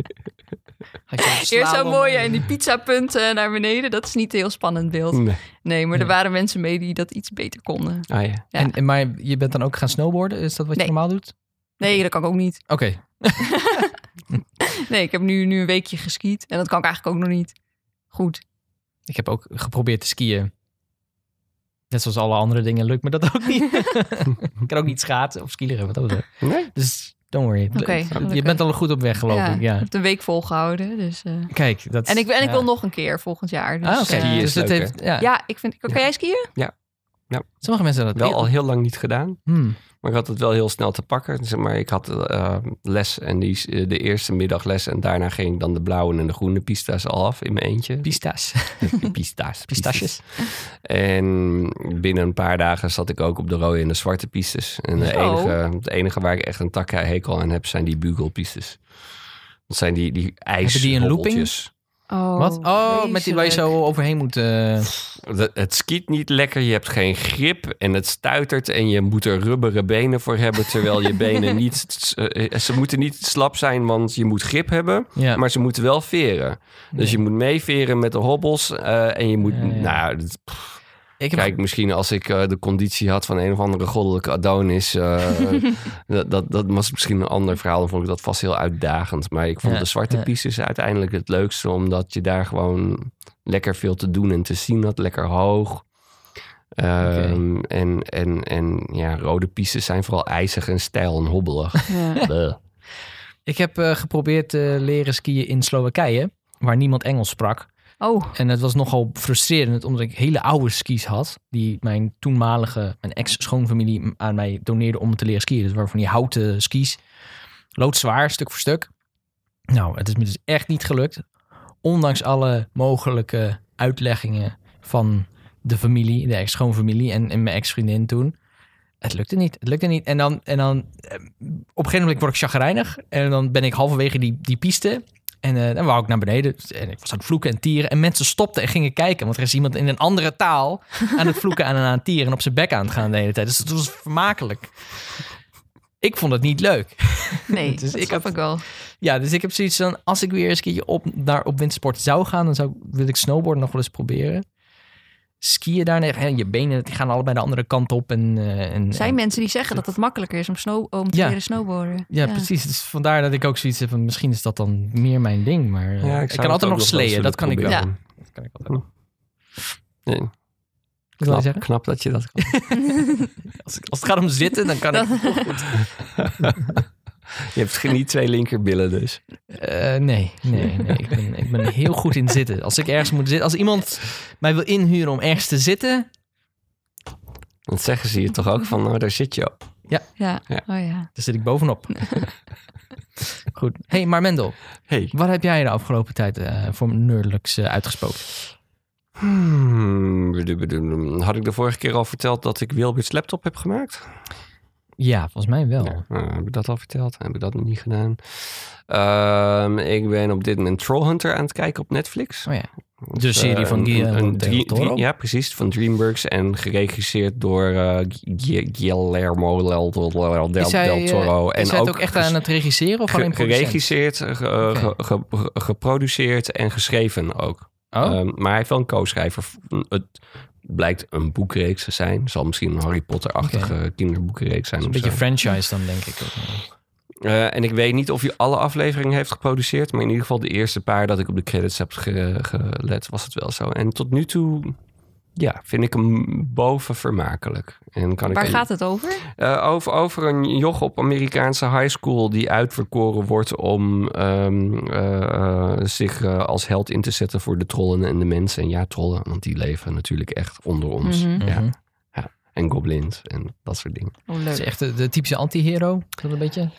Eerst zo mooi en die pizzapunten naar beneden. Dat is niet een heel spannend beeld. Nee. Nee, maar er waren mensen mee die dat iets beter konden. Ah, ja. Ja. En, en, maar je bent dan ook gaan snowboarden? Is dat wat je Nee. normaal doet? Nee, dat kan ik ook niet. Oké. Nee, ik heb nu, nu een weekje geskiet. En dat kan ik eigenlijk ook nog niet. Goed. Ik heb ook geprobeerd te skiën. Net zoals alle andere dingen lukt me dat ook niet. ik kan ook niet schaatsen of skileren. Wat dat betreft. Nee? Dus don't worry. Je bent al goed op weg, geloof ja, ik. Ja. Ik heb het een week volgehouden. Dus, eh. Kijk, dat En ik, en ik ja. wil nog een keer volgend jaar. Dus, Ah, oké. Skiën eh, Dus het heeft, ja. ja, ik vind... Kan jij skiën? Sommige mensen dat Wel al heel lang niet gedaan. Hmm. Maar ik had het wel heel snel te pakken. Zeg maar, ik had eh, les en die, eh, de eerste middagles. En daarna ging ik dan de blauwe en de groene pista's al af in mijn eentje. Pista's. Pista's. Pistaches. En binnen een paar dagen zat ik ook op de rode en de zwarte pistes. En de enige, het enige waar ik echt een takhekel aan heb, zijn die bugelpistes. Dat zijn die, die Hebben die een looping? Oh, Wat? Oh, met die waar je zo overheen moet. eh, Het, skiet niet lekker, je hebt geen grip en het stuitert en je moet er rubberen benen voor hebben, terwijl je benen niet, eh, ze moeten niet slap zijn, want je moet grip hebben, ja. maar ze moeten wel veren. Dus je moet meeveren met de hobbels eh, en je moet, Ja, ja. nou, dat- pff, ik heb kijk, misschien als ik eh, de conditie had van een of andere goddelijke Adonis, eh, dat, dat, dat was misschien een ander verhaal, dan vond ik dat vast heel uitdagend. Maar ik vond Ja, de zwarte ja. pistes uiteindelijk het leukste, omdat je daar gewoon lekker veel te doen en te zien had, lekker hoog. Ehm, en, en, en ja, rode pistes zijn vooral ijzig en stijl en hobbelig. Ja. Ik heb eh, geprobeerd te leren skiën in Slowakije, waar niemand Engels sprak. Oh, En het was nogal frustrerend, omdat ik hele oude skis had. Die mijn toenmalige, mijn ex-schoonfamilie aan mij doneerde om te leren skiën. Dus waren van die houten skis. Loodzwaar, stuk voor stuk. Nou, het is me dus echt niet gelukt. Ondanks alle mogelijke uitleggingen van de familie, de ex-schoonfamilie en, en mijn ex-vriendin toen. Het lukte niet. Het lukte niet. En dan, en dan eh, op een gegeven moment word ik chagrijnig. En dan ben ik halverwege die, die piste. En eh, dan wou ik naar beneden. En ik was aan het vloeken en tieren. En mensen stopten en gingen kijken. Want er is iemand in een andere taal aan het vloeken en aan het tieren. En op zijn bek aan het gaan de hele tijd. Dus het was vermakelijk. Ik vond het niet leuk. nee, Dus dat ik had- ik wel. Ja, dus ik heb zoiets van... Als ik weer eens een keertje op, naar, op wintersport zou gaan... dan zou, wil ik snowboarden nog wel eens proberen. Skiën daar, hè, je benen die gaan allebei de andere kant op. En, eh, en, Er zijn mensen die zeggen dat het makkelijker is om, snow, om te Ja. leren snowboarden. Ja, precies. Dus vandaar dat ik ook zoiets heb van... misschien is dat dan meer mijn ding. Maar eh, Ja, ik, kan altijd nog sleeën. Dat kan ik wel. Dat kan ik altijd. Nee, knap, zeggen? knap dat je dat kan. Als, ik- als het gaat om zitten, dan kan ik... Je hebt geen- niet twee linkerbillen dus. Eh, nee, nee, nee. Ik ben, ik ben heel goed in zitten. Als ik ergens moet zitten... Als iemand mij wil inhuren om ergens te zitten... Dat zeggen ze je toch ook van, nou daar zit je op. Ja. Ja. oh ja. dan zit ik bovenop. goed. hey, maar Mendel... Hey. Wat heb jij de afgelopen tijd eh, voor nerdelijks eh, uitgesproken? Hmm, had ik de vorige keer al verteld dat ik Wilbert's laptop heb gemaakt? Ja, volgens mij wel. Ja, nou, heb ik dat al verteld? Heb ik dat nog niet gedaan? Ehm, ik ben op dit moment Trollhunter aan het kijken op Netflix. Oh ja. De is, serie eh, van een- Guillermo del Toro? Ja, precies. Van DreamWorks en geregisseerd door eh, Gu- Guillermo del, del, del, Is hij, del eh, Toro. is hij het ook echt aan het regisseren of ge- alleen geregisseerd, ge- eh, ge- geproduceerd en geschreven ook. Oh, Ehm, maar hij heeft wel een co-schrijver. Het blijkt een boekreeks te zijn. Zal misschien een Harry Potter-achtige kinderboekenreeks zijn. een beetje zo. franchise dan, denk ik. Ook. Eh, en ik weet niet of hij alle afleveringen heeft geproduceerd. Maar in ieder geval de eerste paar dat ik op de credits heb ge- gelet, was het wel zo. En tot nu toe, ja, vind ik hem boven vermakelijk. En kan Waar ik gaat het over? Eh, over, over een joch op Amerikaanse high school die uitverkoren wordt om ehm, eh, eh, zich eh, als held in te zetten voor de trollen en de mensen. En ja, trollen, want die leven natuurlijk echt onder ons. Mhm. ja. Mhm. En goblins en dat soort dingen. Oh, Het is echt de, de typische anti-hero. Een beetje?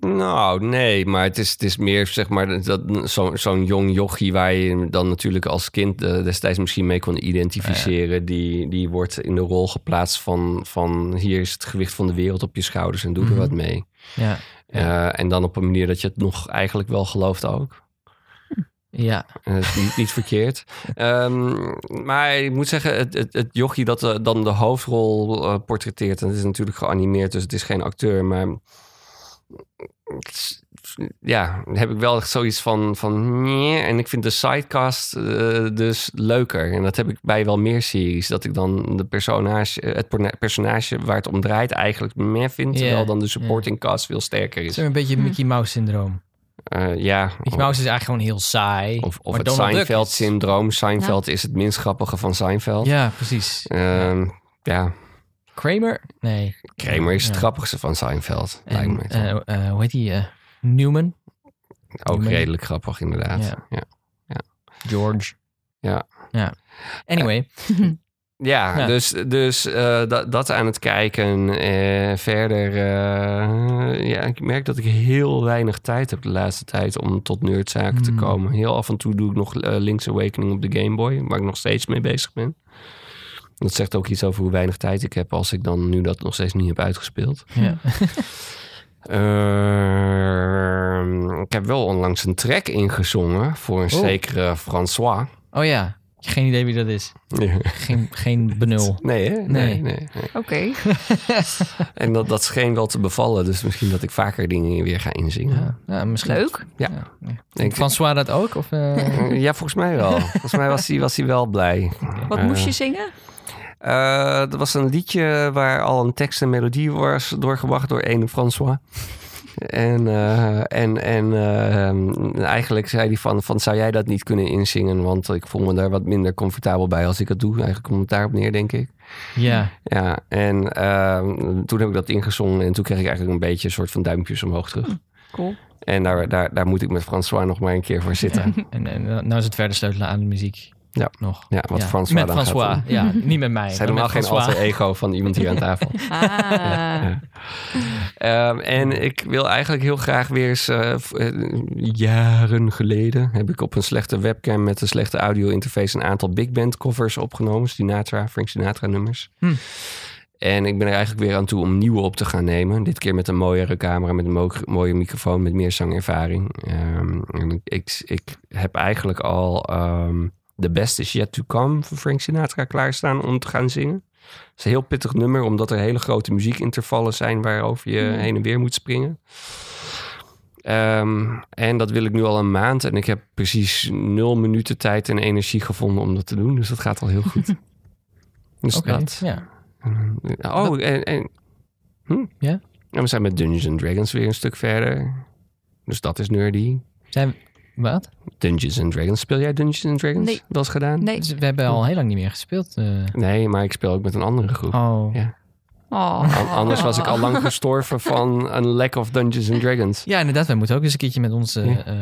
Nou, nee, maar het is, het is meer zeg maar dat, zo, zo'n jong jochie waar je dan natuurlijk als kind eh, destijds misschien mee kon identificeren. Die, die wordt in de rol geplaatst van, van hier is het gewicht van de wereld op je schouders en doe Mhm. er wat mee. Ja. Eh, en dan op een manier dat je het nog eigenlijk wel gelooft ook. Ja. Is niet, niet verkeerd. Ehm, maar ik moet zeggen, het, het, het jochie dat dan de hoofdrol portretteert... en het is natuurlijk geanimeerd, dus het is geen acteur, maar... het Ja, heb ik wel echt zoiets van, van nee. En ik vind de sidecast eh, dus leuker. En dat heb ik bij wel meer series. Dat ik dan de personage, het porna- personage waar het om draait eigenlijk meer vind. Terwijl dan de supporting cast veel sterker Het is. is een beetje Mickey Mouse syndroom. Eh, ja, Mickey Mouse is eigenlijk gewoon heel saai. of, of het Donald is- Seinfeld-syndroom. Seinfeld is het minst grappige van Seinfeld. Ja, precies. Ehm, ja, Kramer? Nee. Kramer is het Ja. grappigste van Seinfeld. En, eh, eh, hoe heet die? eh, Newman? Ook Newman. redelijk grappig, inderdaad. Ja. Ja, ja. George. Ja. ja. Anyway. Ja. dus, dus eh, dat, dat aan het kijken. Eh, verder, eh, ja, ik merk dat ik heel weinig tijd heb de laatste tijd om tot nerdzaken te Hmm. komen. Heel af en toe doe ik nog Link's Awakening op de Game Boy, waar ik nog steeds mee bezig ben. Dat zegt ook iets over hoe weinig tijd ik heb als ik dan nu dat nog steeds niet heb uitgespeeld. ja. Ehm, ik heb wel onlangs een track ingezongen voor een Oh. zekere François. Oh ja. Geen idee wie dat is. Geen, geen benul. Nee, hè? Nee, Nee. nee. nee. Oké. En dat, dat scheen wel te bevallen. Dus misschien dat ik vaker dingen weer ga inzingen. Ja, ja, misschien. Leuk. Ja. François dat ook? Of, eh? Ja, volgens mij wel. Volgens mij was hij, was hij wel blij. Wat Eh, moest je zingen? Eh, dat was een liedje waar al een tekst en melodie was doorgebracht door ene François. En, eh, en, en eh, eigenlijk zei hij van, van, zou jij dat niet kunnen inzingen? Want ik voel me daar wat minder comfortabel bij als ik het doe. Eigenlijk komt het daarop neer, denk ik. Ja. Ja, en toen heb ik dat ingezongen en toen kreeg ik eigenlijk een beetje een soort van duimpjes omhoog terug. Cool. En daar, daar, daar moet ik met François nog maar een keer voor zitten. En, en nou is het verder sleutelen aan de muziek. Ja. Nog. Ja, wat François Met dan François, ja. Niet met mij. Normaal met geen alter ego van iemand hier aan tafel. Ah. Ehm, en ik wil eigenlijk heel graag weer eens, eh, eh, jaren geleden, heb ik op een slechte webcam met een slechte audio interface een aantal big band covers opgenomen. Sinatra, Frank Sinatra nummers. Hm. En ik ben er eigenlijk weer aan toe om nieuwe op te gaan nemen. Dit keer met een mooiere camera, met een mo- mooie microfoon, met meer zangervaring. Ehm, en ik, ik heb eigenlijk al ehm The Best Is Yet To Come van Frank Sinatra klaarstaan om te gaan zingen. Het is een heel pittig nummer, omdat er hele grote muziekintervallen zijn waarover je Hmm. heen en weer moet springen. Ehm, en dat wil ik nu al een maand. En ik heb precies nul minuten tijd en energie gevonden om dat te doen. Dus dat gaat al heel goed. dus Oké, dat. ja. Oh, en, en, hm? Ja? En we zijn met Dungeons and Dragons weer een stuk verder. Dus dat is nerdy. Zijn, wat? Dungeons and Dragons. Speel jij Dungeons and Dragons? Nee. Wel eens gedaan? Nee. Dus we hebben al heel lang niet meer gespeeld. eh. Nee, maar ik speel ook met een andere groep. Oh. Ja. Oh. An- Anders was ik al lang gestorven van een lack of Dungeons and Dragons. Ja, inderdaad. Wij moeten ook eens een keertje met onze Ja. eh,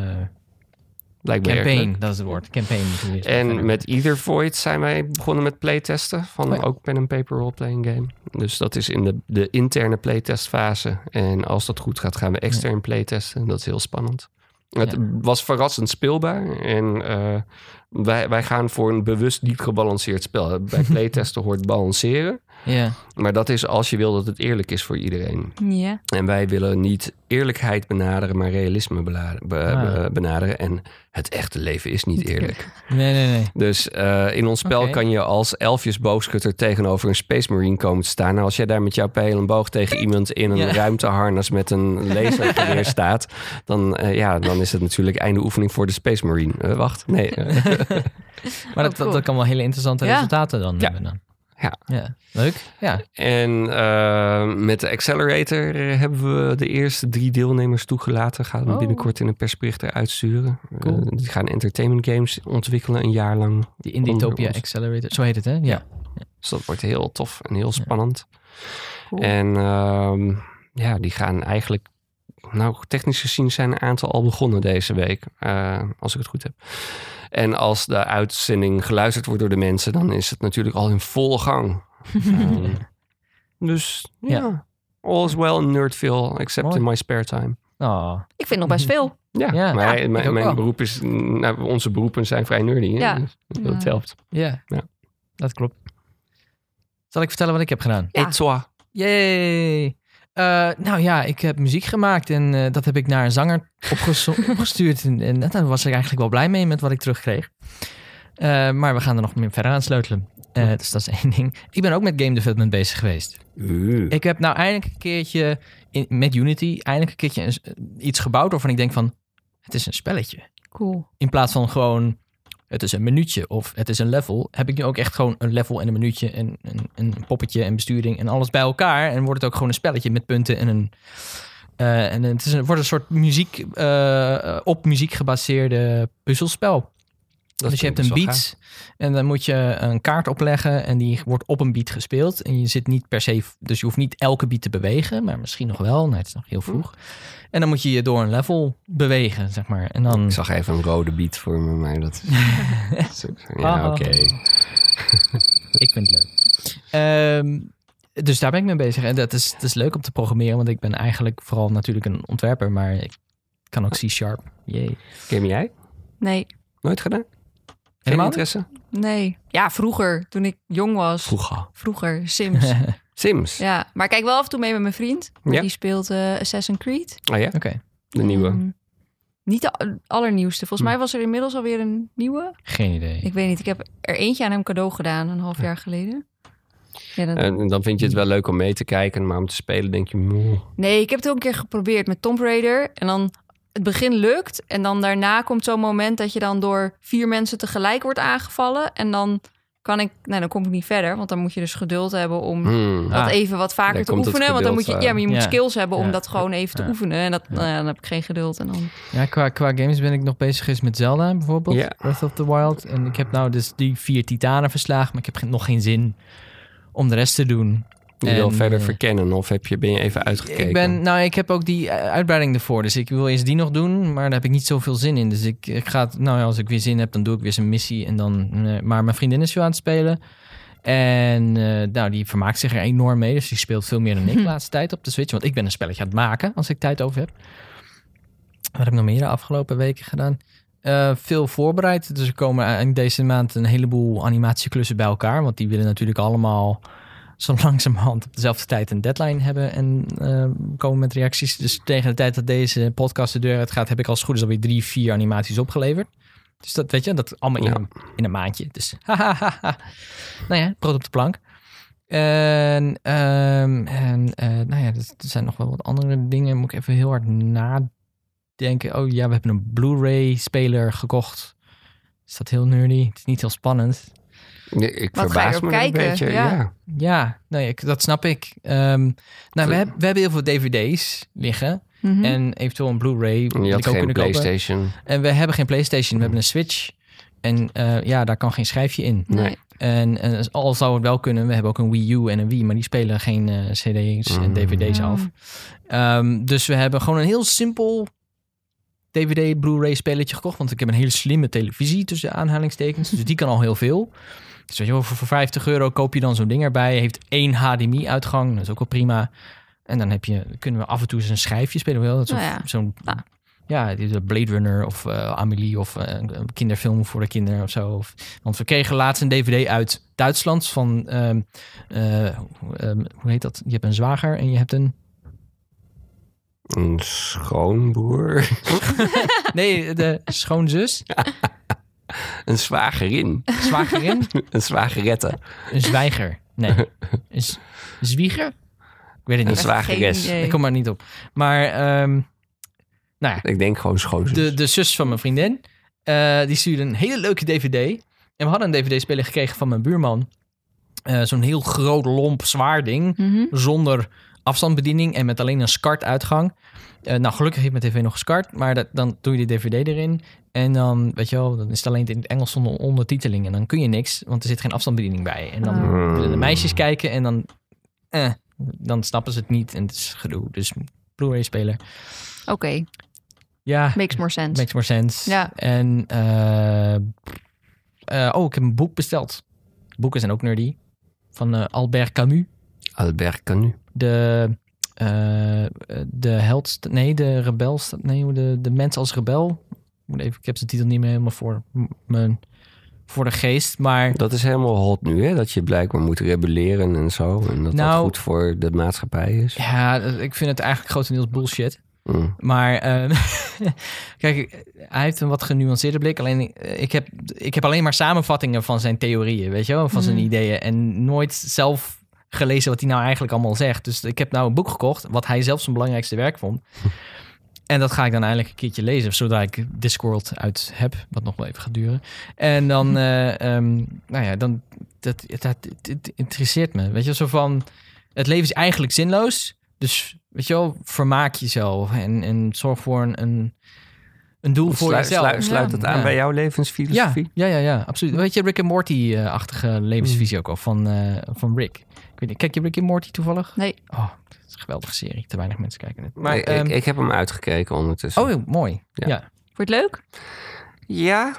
campaign, dat is het woord, campaign. En met Either Void zijn wij begonnen met playtesten van Oh ja. ook pen and paper role-playing game. Dus dat is in de, de interne playtestfase. En als dat goed gaat, gaan we extern playtesten. Dat is heel spannend. Het Ja. was verrassend speelbaar. En eh, wij, wij gaan voor een bewust niet gebalanceerd spel. Bij playtesten hoort balanceren. Ja, Maar dat is als je wil dat het eerlijk is voor iedereen. Ja. En wij willen niet eerlijkheid benaderen, maar realisme be- Ah. be- benaderen. En het echte leven is niet eerlijk. nee, nee, nee. Dus eh, in ons spel kan je als elfjes boogschutter tegenover een Space Marine komen te staan. Nou, als jij daar met jouw pijl en boog tegen iemand in een Ja. ruimteharnas met een lasergeweer staat, dan, eh, ja, dan is het natuurlijk einde oefening voor de Space Marine. Eh, wacht, nee. Maar dat, Oh, dat kan wel hele interessante Ja. resultaten dan Ja. hebben. Dan. Ja. ja. Leuk. Ja. en eh, met de Accelerator hebben we de eerste drie deelnemers toegelaten. Gaan we Oh. binnenkort in een persbericht eruit sturen. Cool. Eh, die gaan entertainment games ontwikkelen een jaar lang. Die ons. Accelerator, zo heet het hè? Ja. Dus dat wordt heel tof en heel spannend. Cool. En ehm, ja, die gaan eigenlijk... Nou, technisch gezien zijn een aantal al begonnen deze week. eh, als ik het goed heb. En als de uitzending geluisterd wordt door de mensen... dan is het natuurlijk al in volle gang. Dus ja, Ja. all is well in Nerdville... except Mooi. in my spare time. Oh. Ik vind nog best veel. Ja, Ja, maar ja, mijn, beroep is... Nou, onze beroepen zijn vrij nerdy. hè? Ja. Dus dat Ja. helpt. Ja. Ja. dat klopt. Zal ik vertellen wat ik heb gedaan? Ja. Et toi. Yay! Eh, nou ja, ik heb muziek gemaakt en eh, dat heb ik naar een zanger opgestuurd. En, en daar was ik eigenlijk wel blij mee met wat ik terugkreeg. Eh, maar we gaan er nog meer verder aan sleutelen. Dus dat is één ding. Ik ben ook met game development bezig geweest. Ik heb nou eindelijk een keertje in, met Unity eindelijk een keertje een- iets gebouwd waarvan ik denk van het is een spelletje. Cool. In plaats van gewoon het is een minuutje of het is een level, heb ik nu ook echt gewoon een level en een minuutje en een, poppetje en besturing en alles bij elkaar. En wordt het ook gewoon een spelletje met punten en een. eh, en het is een, wordt een soort muziek, eh, op muziek gebaseerde puzzelspel. Dat dus je hebt een beat en dan moet je een kaart opleggen en die wordt op een beat gespeeld. En je zit niet per se, dus je hoeft niet elke beat te bewegen, maar misschien nog wel. Nee, het is nog heel vroeg. En dan moet je je door een level bewegen, zeg maar. En dan... Ik zag even een rode beat voor me, maar dat is... ja, oké. Ik vind het leuk. Ehm, dus daar ben ik mee bezig. En dat is, dat is leuk om te programmeren, want ik ben eigenlijk vooral natuurlijk een ontwerper, maar ik kan ook C-sharp. Jee. Game jij? Nee. Nooit gedaan? Geen Helemaal niet? interesse? Nee. Ja, vroeger, toen ik jong was. Vroeger. Vroeger, Sims. Sims. ja, maar ik kijk wel af en toe mee met mijn vriend. Want Ja. Die speelt eh, Assassin's Creed. Oh ja? Oké, De nieuwe. Ehm, niet de allernieuwste. Volgens mij was er inmiddels alweer een nieuwe. geen idee. Ik weet niet. Ik heb er eentje aan hem cadeau gedaan een half jaar geleden. Ja, dan- En dan vind je het wel leuk om mee te kijken, maar om te spelen denk je... moe. Nee, ik heb het ook een keer geprobeerd met Tomb Raider. En dan het begin lukt. En dan daarna komt zo'n moment dat je dan door vier mensen tegelijk wordt aangevallen. En dan kan ik, nou dan kom ik niet verder, want dan moet je dus geduld hebben om Hmm. dat Ah. even wat vaker te oefenen. Want dan moet je, ja, maar je moet ja. skills hebben om Ja. dat gewoon even te Ja. oefenen. En dat, Ja. nou ja, dan heb ik geen geduld. En dan, Ja, qua, qua games ben ik nog bezig geweest met Zelda bijvoorbeeld. Ja. Breath of the Wild. En ik heb nou dus die vier titanen verslagen. Maar ik heb nog geen zin om de rest te doen. Je wil En, verder eh, verkennen of heb je, ben je even uitgekeken? Ik ben, nou, ik heb ook die eh, uitbreiding ervoor. Dus ik wil eerst die nog doen, maar daar heb ik niet zoveel zin in. Dus ik, ik ga, nou ja, als ik weer zin heb, dan doe ik weer zo'n missie. En dan, eh, maar mijn vriendin is veel aan het spelen. En eh, nou, die vermaakt zich er enorm mee. Dus die speelt veel meer dan ik de laatste tijd op de Switch. Want ik ben een spelletje aan het maken als ik tijd over heb. Wat heb ik nog meer de afgelopen weken gedaan? Eh, veel voorbereid. Dus er komen in deze maand een heleboel animatieklussen bij elkaar. Want die willen natuurlijk allemaal zo langzamerhand op dezelfde tijd een deadline hebben en eh, komen met reacties. Dus tegen de tijd dat deze podcast de deur uit gaat, heb ik als het goed is alweer drie, vier animaties opgeleverd. Dus dat weet je, dat allemaal in, Ja. een, in een maandje. Dus hahaha. nou ja, brood op de plank. En, ehm, en eh, nou ja, er er zijn nog wel wat andere dingen. Moet ik even heel hard nadenken. Oh ja, we hebben een Blu-ray speler gekocht. Is dat heel nerdy? Het is niet heel spannend. Nee, ik Wat ga je verbaas erop me een kijken? beetje. Ja. Ja. Ja, nee, ik, dat snap ik. Ehm, nou, we, heb- we hebben heel veel dvd's liggen. Mhm. En eventueel een Blu-ray. Je die had ik ook geen kunnen kopen. En we hebben geen PlayStation, we hebben een Switch. En eh, ja, daar kan geen schijfje in. nee. En, en al zou het wel kunnen, we hebben ook een Wii U en een Wii, maar die spelen geen eh, CD's en Mm. DVD's af. Ehm, dus we hebben gewoon een heel simpel DVD, Blu-ray spelletje gekocht. Want ik heb een hele slimme televisie tussen aanhalingstekens. Dus die kan al heel veel. Dus weet je wel, voor, voor 50 euro koop je dan zo'n ding erbij. Heeft één HDMI-uitgang, dat is ook wel prima. En dan heb je, kunnen we af en toe eens een schijfje spelen. Wel. Dat is Nou zo'n ja. zo'n- ja, die- de Blade Runner of eh, Amelie of eh, een kinderfilm voor de kinderen of zo. Of, want we kregen laatst een DVD uit Duitsland van, ehm, eh, ehm, hoe heet dat? Je hebt een zwager en je hebt een... Een schoonboer. Nee, de schoonzus, een zwagerin. zwagerin, Een zwagerette. een zwijger. Nee, een z- zwieger? Ik weet het Een niet. zwageres. Geen idee. Ik kom er niet op. Maar, ehm, nou ja, Ik denk gewoon schoonzus. de, de zus van mijn vriendin, eh, die stuurde een hele leuke DVD. En we hadden een DVD-speler gekregen van mijn buurman. Eh, Zo'n heel groot, lomp, zwaar ding. Mhm. Zonder afstandsbediening en met alleen een SCART-uitgang. Eh, nou, gelukkig heeft mijn tv nog SCART, maar dat, dan doe je de DVD erin. En dan, weet je wel, dan is het alleen in het Engels zonder ondertiteling. En dan kun je niks, want er zit geen afstandsbediening bij. En dan Ah. willen de meisjes kijken en dan, eh, dan snappen ze het niet. En het is gedoe. Dus Blu-ray-speler. Oké, Ja, makes more sense. makes more sense. Ja. En, eh, eh, oh, ik heb een boek besteld. Boeken zijn ook nerdy. Van eh, Albert Camus. Albert Camus. De, eh, de held, nee, de rebel, staat- nee, de, de mens als rebel. Ik Moet even, ik heb zijn titel niet meer helemaal voor, mijn, voor de geest, maar Dat is helemaal hot nu, hè? Dat je blijkbaar moet rebelleren en zo. En dat Nou- dat goed voor de maatschappij is. ja, ik vind het eigenlijk grotendeels bullshit. Mm. Maar eh, kijk, hij heeft een wat genuanceerde blik. Alleen eh, ik heb, ik heb alleen maar samenvattingen van zijn theorieën, weet je wel, van zijn Mhm. ideeën. En nooit zelf gelezen wat hij nou eigenlijk allemaal zegt. Dus ik heb nou een boek gekocht, wat hij zelf zijn belangrijkste werk vond. En dat ga ik dan eindelijk een keertje lezen, zodra ik Discworld uit heb, wat nog wel even gaat duren. En dan, ehm, nou ja, dan, dat, dat, dat, het interesseert me. Weet je, zo van, het leven is eigenlijk zinloos. Dus, weet je wel, vermaak jezelf en, en zorg voor een, een, een doel voor Sluit, jezelf. sluit, sluit het aan Ja. bij jouw levensfilosofie? ja, ja, ja, absoluut. Weet je, Rick en Morty-achtige levensvisie ook al van, eh, van Rick. Ik weet niet, kijk je Rick en Morty toevallig? Nee. Oh, dat is een geweldige serie. Te weinig mensen kijken het. Maar Ehm, ik, ik heb hem uitgekeken ondertussen. oh, mooi. Ja. Ja. Vond je het leuk? Ja,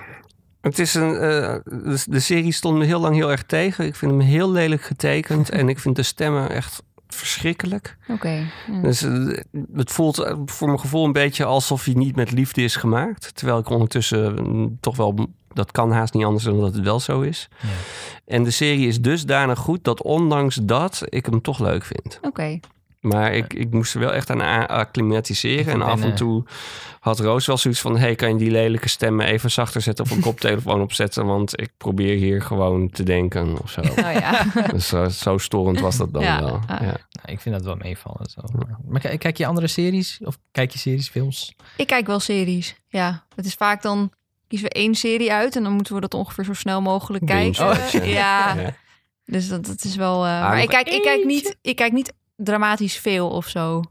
het is een, eh, de, de serie stond me heel lang heel erg tegen. Ik vind hem heel lelijk getekend en ik vind de stemmen echt verschrikkelijk. Oké. ja. Dus eh, het voelt eh, voor mijn gevoel een beetje alsof hij niet met liefde is gemaakt. Terwijl ik ondertussen mm, toch wel, dat kan haast niet anders dan dat het wel zo is. Ja. En de serie is dusdanig goed dat ondanks dat ik hem toch leuk vind. Oké. Maar ik, ik moest er wel echt aan acclimatiseren. En af en ben, toe had Roos wel zoiets van... hey, kan je die lelijke stemmen even zachter zetten... of een koptelefoon opzetten? Want ik probeer hier gewoon te denken of zo. Nou ja. dus eh, zo storend was dat dan Ja, wel. ah. Ja. Nou, ik vind dat wel meevallen. Zo. Maar kijk, kijk je andere series? Of kijk je series, films? ik kijk wel series. Ja. Het is vaak dan kiezen we één serie uit en dan moeten we dat ongeveer zo snel mogelijk Binge kijken. watchen. ja, Ja. dus dat, dat is wel. eh, Ah, maar ik kijk, ik kijk niet, ik kijk niet dramatisch veel of zo.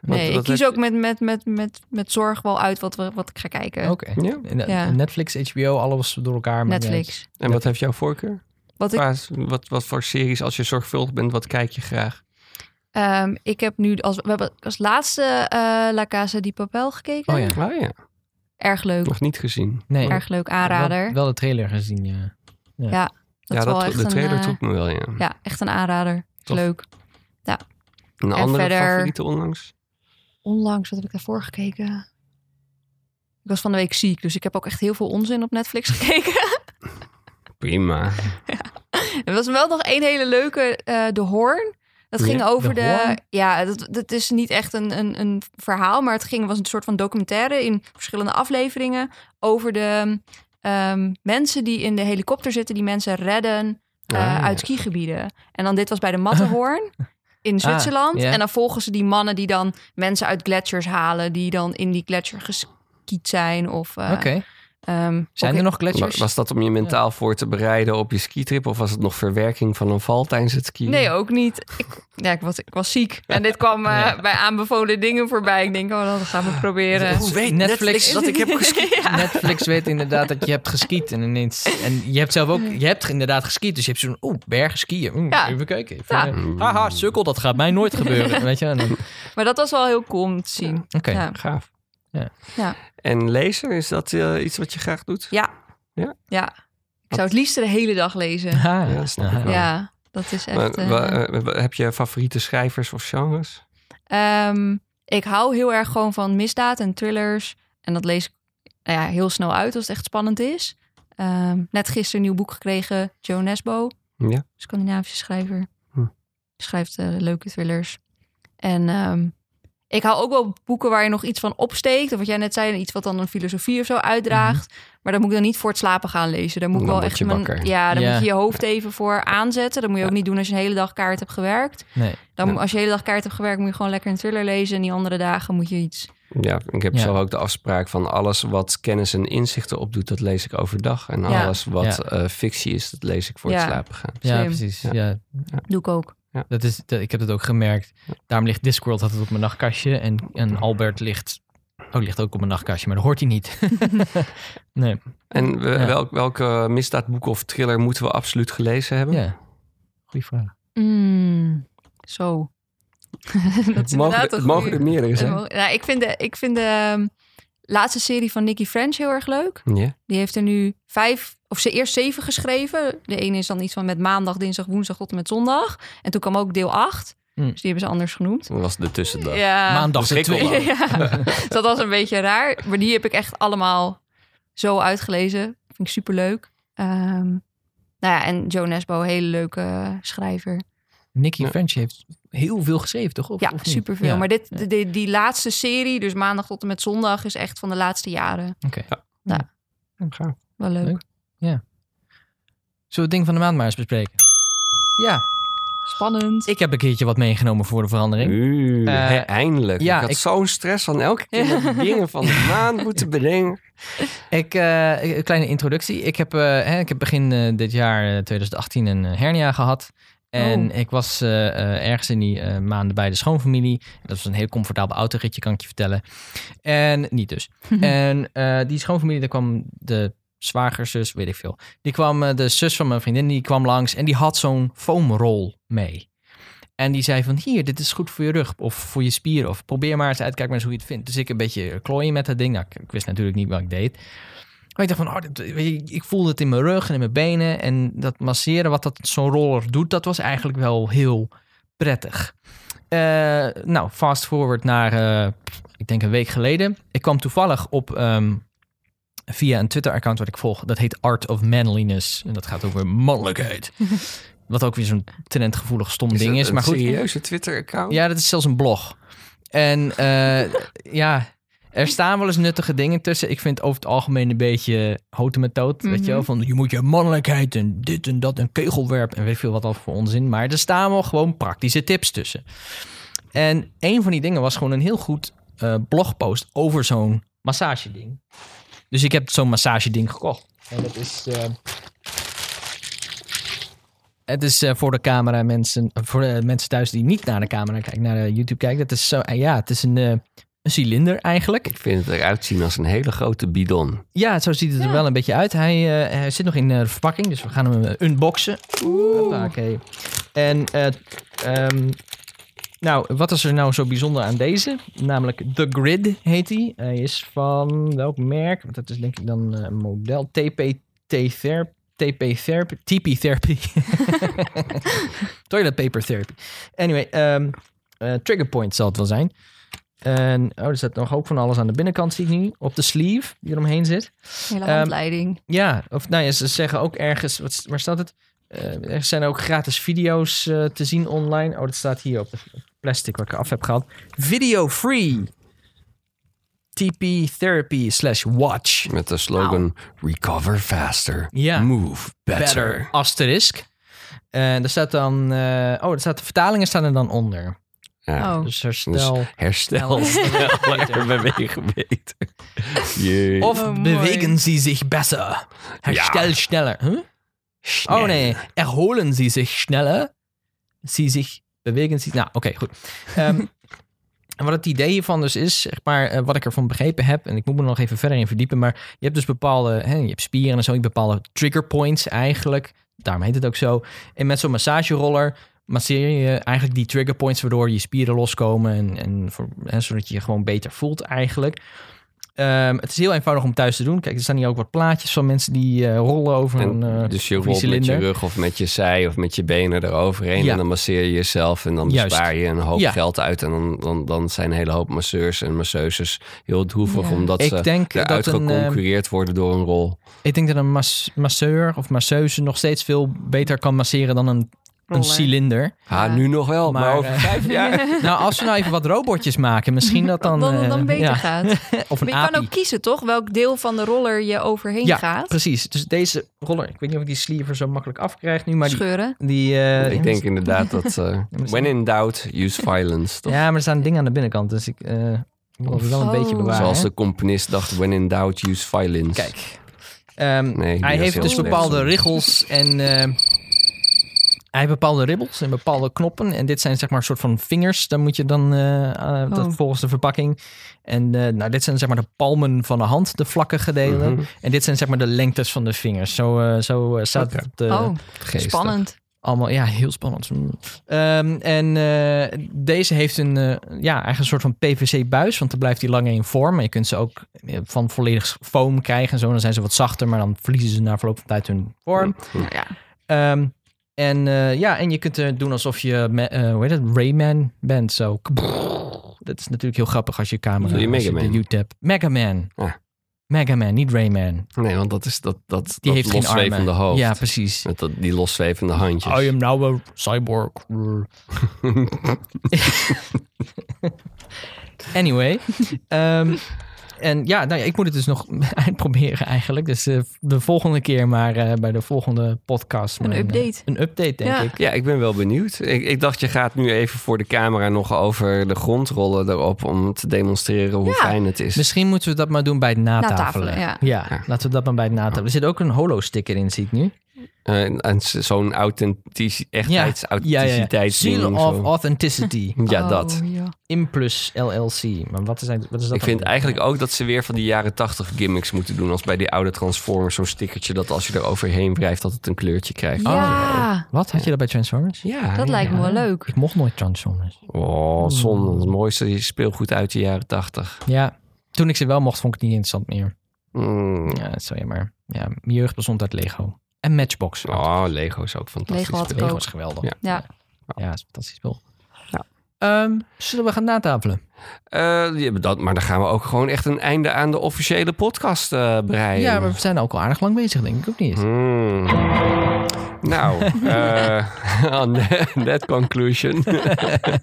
Nee, wat ik kies ook met, met, met, met, met zorg wel uit wat, we, wat ik ga kijken. Oké. Ja. En, Ja. Netflix, HBO, alles door elkaar. Netflix. En wat heeft jouw voorkeur? Wat ik, wat, wat voor series, als je zorgvuldig bent, wat kijk je graag? ehm, ik heb nu als, we hebben als laatste eh La Casa di Papel gekeken. Oh ja. Oh ja, Erg leuk. nog niet gezien. Nee, Erg leuk aanrader. Wel, wel de trailer gezien, ja. Ja, wel dat, de trailer een, trok me wel, ja. Ja, echt een aanrader. Tof. Leuk. Een en andere verder- favoriete onlangs? Onlangs, wat heb ik daarvoor gekeken? Ik was van de week ziek, dus ik heb ook echt heel veel onzin op Netflix gekeken. Prima. er was wel nog één hele leuke, eh De Hoorn. Dat ging over De ja, dat, dat is niet echt een, een, een verhaal, maar het ging, was een soort van documentaire in verschillende afleveringen over de ehm, mensen die in de helikopter zitten, die mensen redden eh, Ah, ja. uit skigebieden. En dan dit was bij de Matterhorn. In Zwitserland. ja. En dan volgen ze die mannen die dan mensen uit gletsjers halen. Die dan in die gletsjer geskiet zijn. Of, eh, Oké. Ehm, Zijn er nog gletsjers? Was dat om je mentaal voor te bereiden op je skitrip? Of was het nog verwerking van een val tijdens het skiën? Nee, ook niet. Ik, ja, ik, was, ik was ziek. En dit kwam eh, Ja. bij aanbevolen dingen voorbij. Ik denk, oh, dat gaan we proberen. Hoe weet Netflix Netflix dat ik heb geskiet? Ja. Netflix weet inderdaad dat je hebt geskiet. En, ineens, en je hebt zelf ook... Je hebt inderdaad geskiet. Dus je hebt zo'n... Oeh, bergen skiën. Even kijken. Even, haha, sukkel. Dat gaat mij nooit gebeuren. Weet je? En Maar dat was wel heel cool om te zien. Oké. Ja. Gaaf. Ja. Ja. En lezen, is dat eh, iets wat je graag doet? Ja. Ja? Ja. Ik zou het liefst de hele dag lezen. Ja, snap ik aha. wel. Ja, dat is echt... Maar, eh, eh, wa- heb je favoriete schrijvers of genres? Ehm, ik hou heel erg gewoon van misdaad en thrillers. En dat lees ik nou ja, heel snel uit als het echt spannend is. Ehm, net gisteren een nieuw boek gekregen. Joe Nesbo, Ja. Scandinavische schrijver. Hm. Schrijft leuke thrillers. En ehm, ik hou ook wel boeken waar je nog iets van opsteekt. Of wat jij net zei, iets wat dan een filosofie of zo uitdraagt. Maar dat moet ik dan niet voor het slapen gaan lezen. Daar moet ik Dan wel echt je mijn, ja, dan moet je je hoofd even voor aanzetten. Dat moet je ook niet doen als je een hele dag kaart hebt gewerkt. Nee. Dan, Ja. Als je de hele dag kaart hebt gewerkt, moet je gewoon lekker een thriller lezen. En die andere dagen moet je iets. Ja, ik heb Ja. zo ook de afspraak van alles wat kennis en inzichten opdoet, dat lees ik overdag. En Ja. alles wat eh, fictie is, dat lees ik voor het slapen gaan. Ja, precies. Ja. Doe ik ook. Dat is, dat, ik heb het ook gemerkt. Daarom ligt Discworld altijd op mijn nachtkastje. En, en Albert ligt, oh, ligt ook op mijn nachtkastje, maar dat hoort hij niet. nee. En we- Ja. welk, welke misdaadboek of thriller moeten we absoluut gelezen hebben? Ja. Goeie vraag. Mm, zo. dat is mogen, inderdaad er- mogen er meerdere Het zijn. Nou, ik vind de, ik vind de ehm, laatste serie van Nicky French heel erg leuk. Ja. Die heeft er nu vijf, of ze eerst zeven geschreven. De ene is dan iets van met maandag, dinsdag, woensdag tot en met zondag. En toen kwam ook deel acht. Mm. Dus die hebben ze anders genoemd. Dat was de tussendag. Ja. Maandag de ja, dat was een beetje raar. Maar die heb ik echt allemaal zo uitgelezen. Vind ik superleuk. Ehm nou ja, en Joe Nesbo, hele leuke schrijver. Nicky Ja. French heeft heel veel geschreven, toch? Of, Ja, of superveel. Ja. Maar dit, de- die, die laatste serie, dus maandag tot en met zondag, is echt van de laatste jaren. Oké. Gaaf. Wel leuk. Leuk. Zullen we het ding van de maand maar eens bespreken? Ja, Spannend. ik heb een keertje wat meegenomen voor de verandering. Eh, hè, eindelijk. ja, ik had ik- zo'n stress van elke keer de dingen van de maand moeten bedenken. Ik, eh, een kleine introductie. Ik heb, eh, hè, ik heb begin eh, dit jaar, eh, 2018, een hernia gehad. En Oh. ik was eh, eh, ergens in die eh, maanden bij de schoonfamilie. Dat was een heel comfortabel autoritje, kan ik je vertellen. En niet dus. en die schoonfamilie, daar kwam de zwagerzus, weet ik veel. Die kwam, de zus van mijn vriendin, die kwam langs. En die had zo'n foamrol mee. En die zei van, hier, dit is goed voor je rug of voor je spieren. Of probeer maar eens uit, kijk maar eens hoe je het vindt. Dus ik een beetje klooien met dat ding. Nou, ik, ik wist natuurlijk niet wat ik deed. Maar ik dacht van, oh, dit- weet je, ik voelde het in mijn rug en in mijn benen. En dat masseren, wat dat zo'n roller doet, dat was eigenlijk wel heel prettig. Eh, nou, fast forward naar, eh, ik denk een week geleden. Ik kwam toevallig op, ehm, via een Twitter-account wat ik volg. Dat heet Art of Manliness. En dat gaat over mannelijkheid. wat ook weer zo'n trendgevoelig stom ding is. een Maar goed, serieuze Twitter-account? ja, dat is zelfs een blog. En eh, ja, er staan wel eens nuttige dingen tussen. Ik vind over het algemeen een beetje houten met toot. Weet je wel, van je moet je mannelijkheid en dit en dat en kegelwerp en weet veel wat al voor onzin. Maar er staan wel gewoon praktische tips tussen. En een van die dingen was gewoon een heel goed eh, blogpost over zo'n massageding. Dus ik heb zo'n massageding gekocht. En dat is... eh, het is eh, voor de camera mensen, voor de mensen thuis die niet naar de camera kijken, naar de YouTube kijken. Dat is zo, eh, ja, het is een, eh, een cilinder eigenlijk. Ik vind het eruit zien als een hele grote bidon. Ja, zo ziet het er wel een beetje uit. Hij, eh, hij zit nog in eh, de verpakking, dus we gaan hem eh, unboxen. Oké. En eh, ehm, nou, wat is er nou zo bijzonder aan deze? Namelijk The Grid heet hij. Hij is van welk merk? Want dat is denk ik dan eh, een model TPT Therapy. TP Therapy, TP Therapy. Toilet Paper Therapy. Anyway, ehm eh, Trigger Point zal het wel zijn. En oh, er staat nog ook van alles aan de binnenkant, zie ik nu. Op de sleeve die eromheen zit. Hele Ehm, handleiding. Ja, of nou ja, ze zeggen ook ergens, wat, waar staat het? Eh, er zijn ook gratis video's eh, te zien online. Oh, dat staat hier op de plastic wat ik af heb gehaald. Video free. TP therapy slash watch. Met de slogan Recover faster, Ja. move better. Better. Asterisk. En er staat dan, eh, oh, er staat de vertalingen staan er dan onder. Ja. Oh. Dus herstel. Herstel sneller, bewegen beter. Of Oh, bewegen ze zich beter. Herstel Ja. sneller. Huh? Oh nee, erholen sie zich sneller. Sie zich bewegen zich. Nou, oké, goed. Ehm, en wat het idee hiervan dus is, zeg maar, eh, wat ik ervan begrepen heb, en ik moet me er nog even verder in verdiepen, maar je hebt dus bepaalde, hè, je hebt spieren en zo, je hebt bepaalde trigger points eigenlijk. Daarom heet het ook zo. En met zo'n massageroller masseer je eigenlijk die trigger points, waardoor je spieren loskomen en, en voor, hè, zodat je je gewoon beter voelt eigenlijk. Ehm, het is heel eenvoudig om thuis te doen. Kijk, er staan hier ook wat plaatjes van mensen die eh, rollen over En een eh, dus je rolt met je cilinder. rug of met je zij of met je benen eroverheen. Ja. En dan masseer je jezelf en dan Juist. bespaar je een hoop Ja. geld uit. En dan, dan, dan zijn een hele hoop masseurs en masseuses heel droevig Ja. omdat Ik ze denk eruit dat een, eh, geconcurreerd worden door een rol. Ik denk dat een mas- masseur of masseuse nog steeds veel beter kan masseren dan een, een cilinder. Ja. nu nog wel, maar, Maar, over eh, vijf jaar... Nou, als we nou even wat robotjes maken, misschien dat dan... Dan, dan, eh, beter ja. gaat. Of een Maar je kan ook kiezen, toch? Welk deel van de roller je overheen Ja, gaat. precies. Dus deze roller, ik weet niet of ik die sleever zo makkelijk afkrijg nu, maar die... Scheuren. die eh, ik denk inderdaad dat... eh, maar when in doubt, use violence. Toch? Ja, maar er staan dingen aan de binnenkant, dus ik eh, het wel een Oh. beetje bewaren. Zoals de componist dacht, when in doubt, use violence. Kijk. Ehm, Nee, hij heeft dus bepaalde riggels en... eh, hij heeft bepaalde ribbels en bepaalde knoppen. En dit zijn zeg maar een soort van vingers. Dan moet je dan, eh, eh, dat Oh. volgens de verpakking. En eh, nou, dit zijn zeg maar de palmen van de hand, de vlakkige delen. Mhm. En dit zijn zeg maar de lengtes van de vingers. Zo, zo staat Oké. het op de, oh, Geestig. spannend. Allemaal. Ja, heel spannend. Ehm, en eh, deze heeft een, eh, ja, eigenlijk een soort van PVC-buis. Want dan blijft die langer in vorm. En je kunt ze ook eh, van volledig foam krijgen en zo. Dan zijn ze wat zachter, maar dan verliezen ze na verloop van tijd hun vorm. Nou ja, Ehm, en eh, ja, en je kunt er doen alsof je, me- eh, hoe heet het, Rayman bent. Zo. Dat is natuurlijk heel grappig als je camera... Bedoel je Mega de Man? YouTube. Mega Man. Mega Man, niet Rayman. Nee, want dat is dat, dat, Die dat heeft geen loszwevende armen. hoofd. Ja, precies. Met dat, die loszwevende handjes. I am now a cyborg. anyway. ehm, en ja, nou ja, ik moet het dus nog uitproberen eigenlijk. Dus eh, de volgende keer maar eh, bij de volgende podcast. Een mijn, eh, update. een update, denk Ja. ik. Ja, ik ben wel benieuwd. Ik, ik dacht, je gaat nu even voor de camera nog over de grond rollen erop... om te demonstreren hoe Ja. fijn het is. Misschien moeten we dat maar doen bij het natafelen. Natafelen, ja. laten we dat maar bij het natafelen. Er zit ook een holo-sticker in, zie ik nu. Eh, en en zo'n authentici- Ja, ja, ja. echtheidsauthenticiteit. Seal of Authenticity. Ja, Oh, dat. ja. Implus LLC. Maar wat is, wat is dat Ik vind eigenlijk ook dat ze weer van die jaren tachtig gimmicks moeten doen. Als bij die oude Transformers, zo'n stickertje dat als je er overheen wrijft, dat het een kleurtje krijgt. Ja, Wat? Had je dat bij Transformers? Ja, dat ja. lijkt me wel leuk. Ik mocht nooit Transformers. Oh, zon, het mooiste speelgoed uit de jaren tachtig. Ja, toen ik ze wel mocht, vond ik het niet interessant meer. Mm. Ja, dat is zo jammer. Ja, mijn jeugd bestond uit Lego. En Matchbox. Oh, Lego is ook fantastisch. Lego had ik speel. Lego ook. is geweldig. Ja. Ja. Ja, het is een fantastisch spel. Ehm, zullen we gaan natafelen? Eh, ja, dat, maar dan gaan we ook gewoon echt een einde aan de officiële podcast eh breien. Ja, maar we zijn ook al aardig lang bezig, denk ik ook niet. Hmm. Nou, eh on that, that conclusion.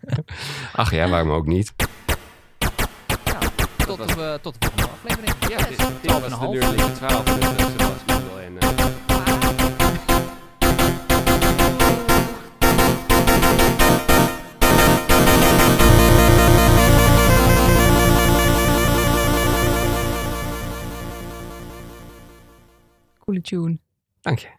Ach ja, waarom ook niet? Tot, de, tot de volgende aflevering. Ja, dit, was de. Deurlijke 12. Dus, eh, Sebastian wil en, eh, Coole tune. Dank je.